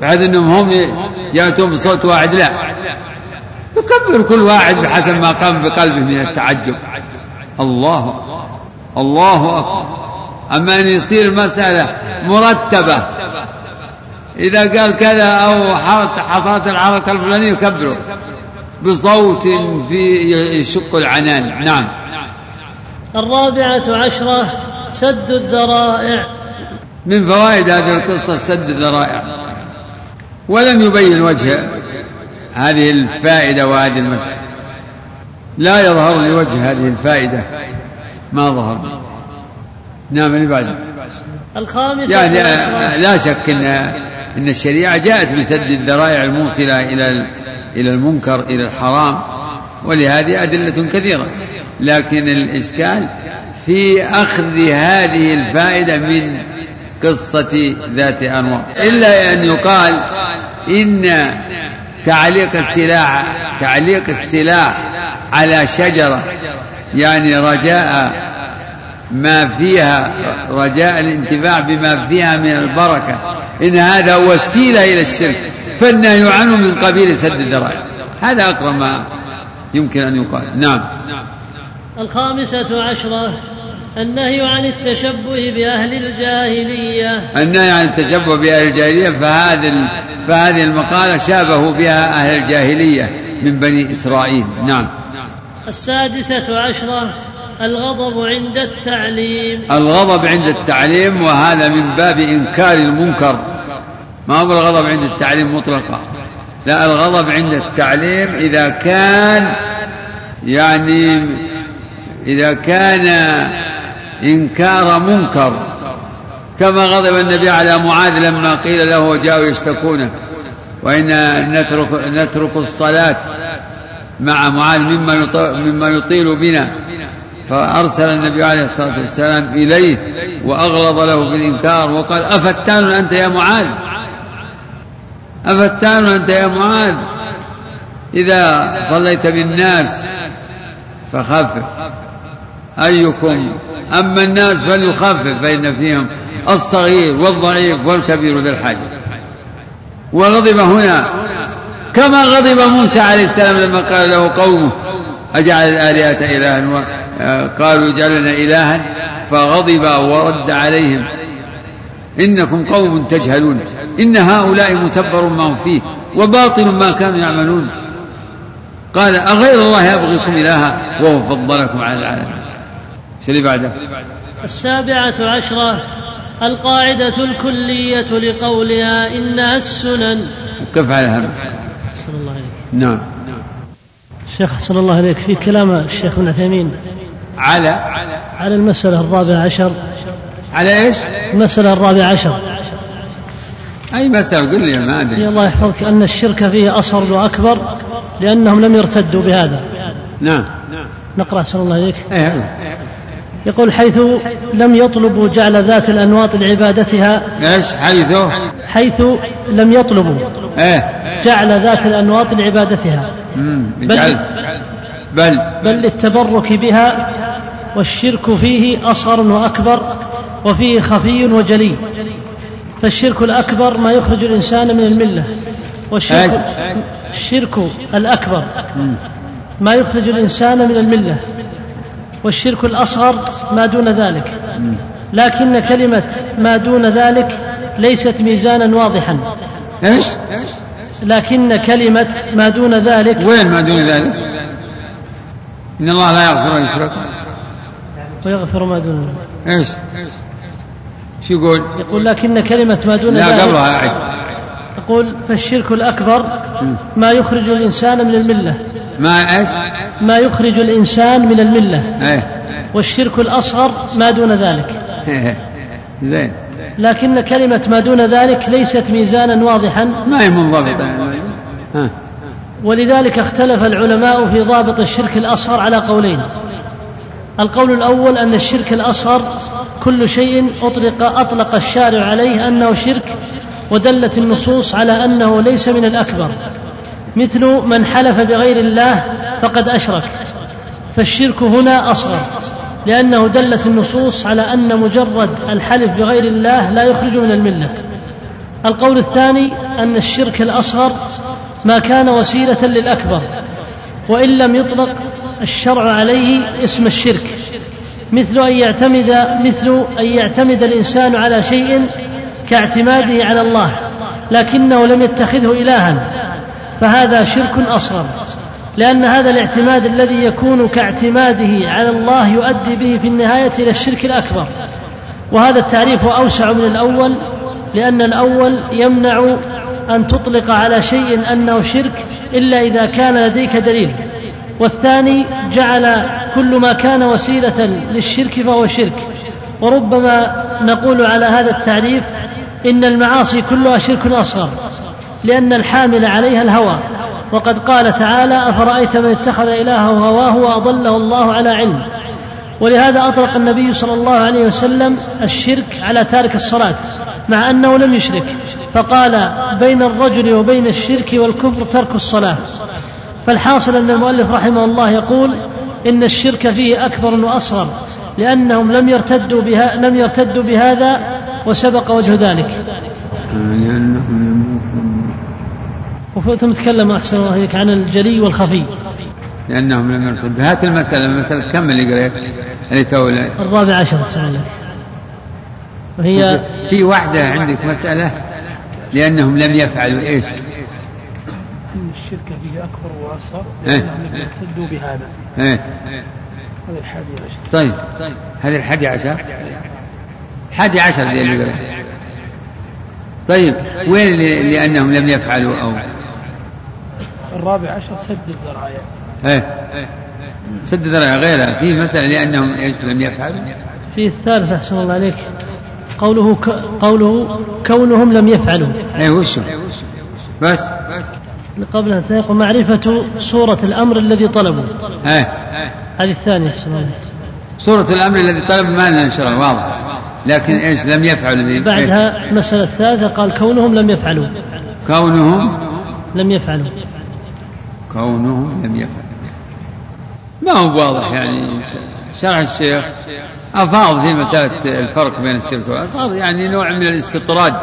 بعد أنهم هم يأتون بصوت واحد لا. يكبر كل واحد بحسب ما قام بقلبه من التعجب. الله. الله أكبر. أما أن يصير المسألة مرتبة. إذا قال كذا أو حصلت الحركة الفلانية يكبره. بصوت في يشق العنان. نعم. الرابعة عشرة سد الذرائع. من فوائد هذه القصة سد الذرائع. ولم يبين وجه هذه الفائدة وهذه المسألة. لا يظهر لوجه هذه الفائدة. ما ظهر. نعم اللي بعده. الخامسة يعني لا شك إن إن الشريعة جاءت بسد الذرائع الموصلة إلى إلى المنكر إلى الحرام ولهذه أدلة كثيرة. لكن الإشكال في أخذ هذه الفائدة من قصة ذات أنواع. إلا أن يقال إن تعليق السلاح تعليق السلاح على شجرة. يعني رجاء ما فيها رجاء الانتفاع بما فيها من البركة. إن هذا وسيلة إلى الشرك. فالنهي عنه من قبيل سد الذرائع. هذا أقرب ما يمكن أن يقال. نعم. الخامسة عشرة النهي عن التشبه بأهل الجاهلية. النهي عن التشبه بأهل الجاهلية فهذه فهذه المقالة شابهوا بها أهل الجاهلية من بني إسرائيل. نعم. السادسة عشرة الغضب عند التعليم. الغضب عند التعليم وهذا من باب إنكار المنكر. ما هو الغضب عند التعليم مطلقا؟ لا الغضب عند التعليم إذا كان يعني إذا كان إنكار منكر. كما غضب النبي على معاذ لما قيل له وجاءوا يشتكونه وإن نترك نترك الصلاة. مع معاذ مما مما يطيل بنا. فأرسل النبي عليه الصلاة والسلام إليه وأغلظ له في الإنكار وقال أفتان أنت يا معاذ؟ أفتان أنت يا معاذ؟ إذا صليت بالناس فخفف. أيكم؟ أما الناس فليخفف فإن فيهم الصغير والضعيف والكبير ذي الحاجة. وغضب هنا كما غضب موسى عليه السلام لما قال له قومه أجعل الآلهة إلها قالوا اجعلنا إلها فغضب ورد عليهم. إنكم قوم تجهلون إن هؤلاء متبر ما هم فيه وباطل ما كانوا يعملون. قال أغير الله يبغيكم إلها وهو فضلكم على العالمين. شو بعده؟ السابعة عشرة القاعدة الكلية لقولها إنها السنن. كيف على هذا؟ نعم. شيخ أحسن الله عليك في كلام الشيخ ابن عثيمين على. على المسألة الرابعة عشر. على إيش؟ المسألة الرابعة عشر. أي مسألة؟ قل لي ما أدري. الله يحفظك أن الشرك فيه أصغر وأكبر لأنهم لم يرتدوا بهذا. نعم. نقرأ أحسن الله عليك أيه. يقول حيث لم يطلبوا جعل ذات الأنواط لعبادتها إيش؟ حيث؟ حيث لم يطلبوا إيه. جعل ذات الأنواط لعبادتها. بل بل. بل للتبرك بها والشرك فيه أصغر وأكبر وفيه خفي وجلي. فالشرك الأكبر ما يخرج الإنسان من الملة والشرك الشرك الأكبر ما يخرج الإنسان من الملة. والشرك الأصغر ما دون ذلك لكن كلمة ما دون ذلك ليست ميزانا واضحا إيش؟ لكن كلمة ما دون ذلك وين ما دون ذلك؟ إن الله لا يغفر أن يشرك ويغفر ما دون ذلك إيش؟ شو يقول؟ يقول لكن كلمة ما دون لا ذلك قبلها أعد يقول فالشرك الأكبر ما يخرج الإنسان من الملة ما إيش؟ ما يخرج الإنسان من الملة. إيه. والشرك الأصغر ما دون ذلك. زين. لكن كلمة ما دون ذلك ليست ميزانا واضحا. ما هي منضبطة؟ ولذلك اختلف العلماء في ضابط الشرك الأصغر على قولين. القول الأول أن الشرك الأصغر كل شيء أطلق أطلق الشارع عليه أنه شرك ودلت النصوص على أنه ليس من الأكبر. مثل من حلف بغير الله فقد أشرك. فالشرك هنا أصغر لأنه دلت النصوص على أن مجرد الحلف بغير الله لا يخرج من الملة. القول الثاني أن الشرك الأصغر ما كان وسيلة للأكبر وإن لم يطلق الشرع عليه اسم الشرك. مثل أن يعتمد مثل أن يعتمد الإنسان على شيء كاعتماده على الله لكنه لم يتخذه إلها فهذا شرك أصغر. لأن هذا الاعتماد الذي يكون كاعتماده على الله يؤدي به في النهاية إلى الشرك الأكبر. وهذا التعريف أوسع من الأول لأن الأول يمنع أن تطلق على شيء أنه شرك إلا إذا كان لديك دليل. والثاني جعل كل ما كان وسيلة للشرك فهو شرك. وربما نقول على هذا التعريف إن المعاصي كلها شرك أصغر لأن الحامل عليها الهوى. وقد قال تعالى أفرأيت من اتخذ إلهه هواه وأضله الله على علم. ولهذا أطلق النبي صلى الله عليه وسلم الشرك على تارك الصلاة مع أنه لم يشرك. فقال بين الرجل وبين الشرك والكفر ترك الصلاة. فالحاصل أن المؤلف رحمه الله يقول إن الشرك فيه أكبر وأصغر لأنهم لم يرتدوا بها لم يرتدوا بهذا وسبق وجه ذلك. ثم تكلم أحسن الله إليك عن الجلي والخفي. لأنهم لم يرتدوا هات المسألة المسألة كم اللي قريت؟ اللي تو الرابع عشر أحسن الله وهي في واحدة عندك مسألة؟ لأنهم لم يفعلوا إيش؟ أن الشرك فيه أكبر وأصغر إيه. لأنهم لم يرتدوا بهذا. إيه. هذا الحادي عشر. طيب. هذه الحادي عشر؟ الحادي عشر اللي قريت. طيب. وين اللي لأنهم لم يفعلوا أو الرابع عشر سد الذرائع إيه. سد ذرائع غيرها. في مسألة لأنهم إيش لم يفعلوا في الثالث أحسن الله عليك. قوله ك... قوله كونهم لم يفعلوا. إيه وشو بس. قبلها الثالث معرفة صورة الأمر الذي طلبوا. إيه. هذه الثانية أحسن الله عليك. صورة الأمر الذي طلب ما لنا نشره واضح. لكن إيش لم يفعلوا؟ ذي بعدها المسألة الثالثة قال كونهم لم يفعلوا. كونهم لم يفعلوا. كونهم لم يفعلوا ما هو واضح يعني؟ شرح الشيخ. أفاض في مسألة الفرق بين الشرك والأصغر يعني نوع من الاستطراد.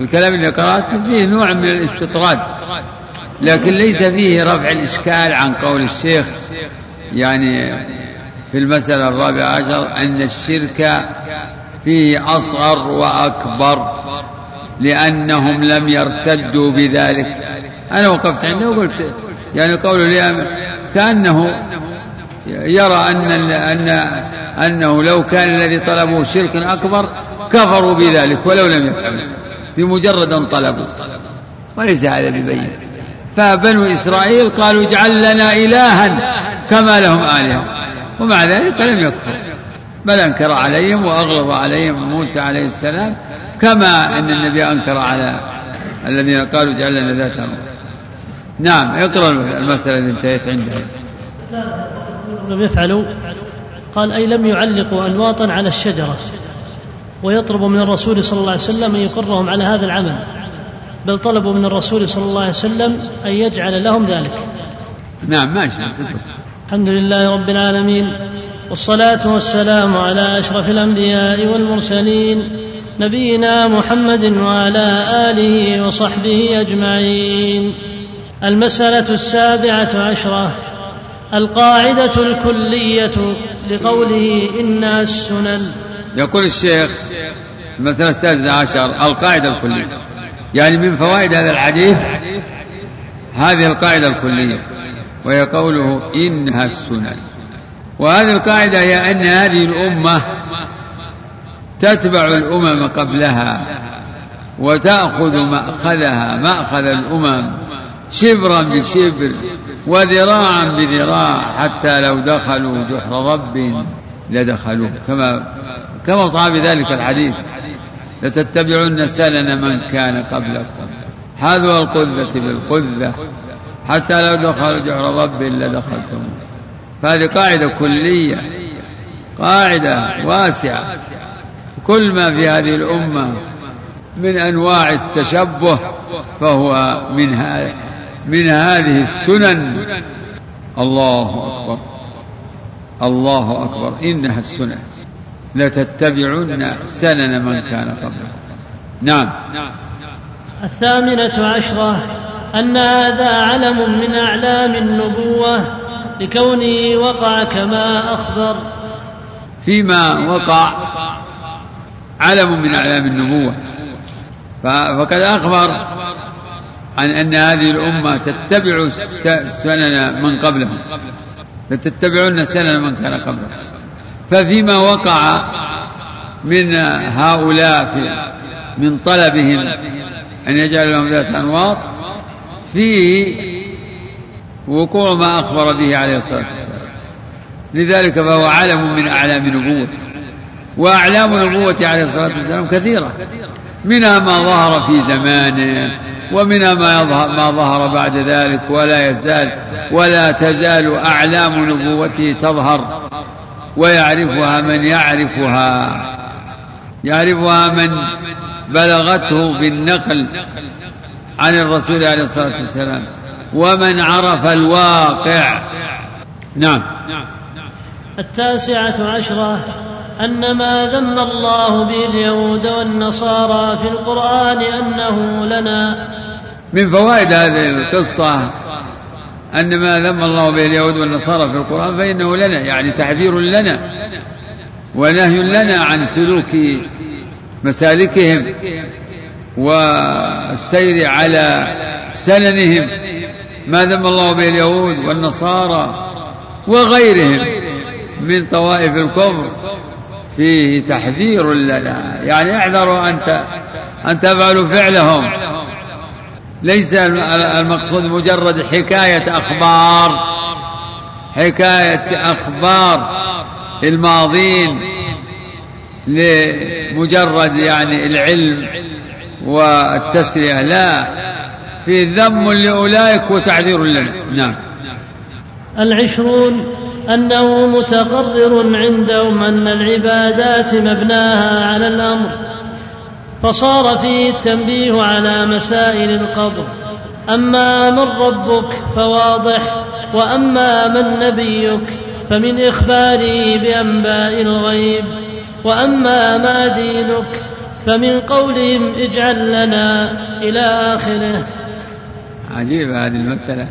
الكلام اللي قرأته فيه نوع من الاستطراد. لكن ليس فيه رفع الإشكال عن قول الشيخ. يعني في المسألة الرابعة عشر أن الشرك فيه أصغر وأكبر لأنهم لم يرتدوا بذلك. أنا وقفت عنده وقلت يعني قوله لي كأنه يرى أن أن أنه لو كان الذي طلبوا شرك أكبر كفروا بذلك ولو لم يفعلوا بمجرد أن طلبوا. وليس هذا ببين. فبنو إسرائيل قالوا اجعل لنا إلها كما لهم آلهة. ومع ذلك لم يكفروا بل أنكر عليهم وأغلظ عليهم موسى عليه السلام كما أن النبي أنكر على الذين قالوا اجعل لنا ذات نعم اقرأ المسألة التي انتهيت عندها. لم يفعلوا. قال أي لم يعلقوا أنواطا على الشجرة ويطلب من الرسول صلى الله عليه وسلم أن يقرهم على هذا العمل. بل طلبوا من الرسول صلى الله عليه وسلم أن يجعل لهم ذلك. نعم ماشي الحمد لله رب العالمين والصلاة والسلام على أشرف الأنبياء والمرسلين نبينا محمد وعلى آله وصحبه أجمعين. المسألة السابعة عشرة القاعدة الكلية لقوله إنها السنن. يقول الشيخ المسألة السادسة عشر القاعدة الكلية. يعني من فوائد هذا الحديث هذه القاعدة الكلية وهي قوله إنها السنن. وهذه القاعدة هي أن هذه الأمة تتبع الأمم قبلها وتأخذ مأخذها مأخذ الأمم شبرا بشبر وذراعا بذراع حتى لو دخلوا جحر رب لدخلوه. كما كما صح بذلك الحديث لتتبعن سنن من كان قبلكم. حذو القذة بالقذة. حتى لو دخلوا جحر رب لدخلتم. فهذه قاعدة كلية قاعدة واسعة. كل ما في هذه الأمة من أنواع التشبه فهو من من هذه السنن. الله أكبر. الله أكبر. إنها السنن. لتتبعن سنن من كان قبلكم. نعم. الثامنة عشرة. أن هذا علم من أعلام النبوة لكونه وقع كما أخبر. فيما وقع علم من أعلام النبوة. فقد أخبر عن أن هذه الأمة تتبع سنن من قبلهم. لتتبعن سنن من كان قبلهم. ففيما وقع من هؤلاء في من طلبهم أن يجعل لهم ذات أنواط فيه وقوع ما أخبر به عليه الصلاة والسلام. لذلك فهو علم من أعلام نبوته وأعلام نبوته عليه الصلاة والسلام كثيرة. منها ما ظهر في زمانه ومنها ما يظهر ما ظهر بعد ذلك ولا يزال ولا تزال أعلام نبوته تظهر ويعرفها من يعرفها. يعرفها من بلغته بالنقل عن الرسول عليه الصلاة والسلام ومن عرف الواقع. نعم. التاسعة عشرة أن ما ذم الله به اليهود والنصارى في القرآن أنه لنا. من فوائد هذه القصة أن ما ذم الله به اليهود والنصارى في القرآن فإنه لنا يعني تحذير لنا ونهي لنا عن سلوك مسالكهم والسير على سننهم. ما ذم الله به اليهود والنصارى وغيرهم من طوائف الكفر فيه تحذير لنا. يعني احذروا أن أن تفعلوا فعلهم. ليس المقصود مجرد حكاية أخبار. حكاية أخبار الماضين لمجرد يعني العلم والتسلية. لا في ذم لأولئك وتعذير لنا. نعم. العشرون أنه متقرر عندهم أن العبادات مبناها على الأمر فصار فيه التنبيه على مسائل القبر. أما من ربك فواضح وأما من نبيك فمن إخباره بأنباء الغيب وأما ما دينك فمن قولهم اجعل لنا إلى آخره. عجيبة هذه المسألة.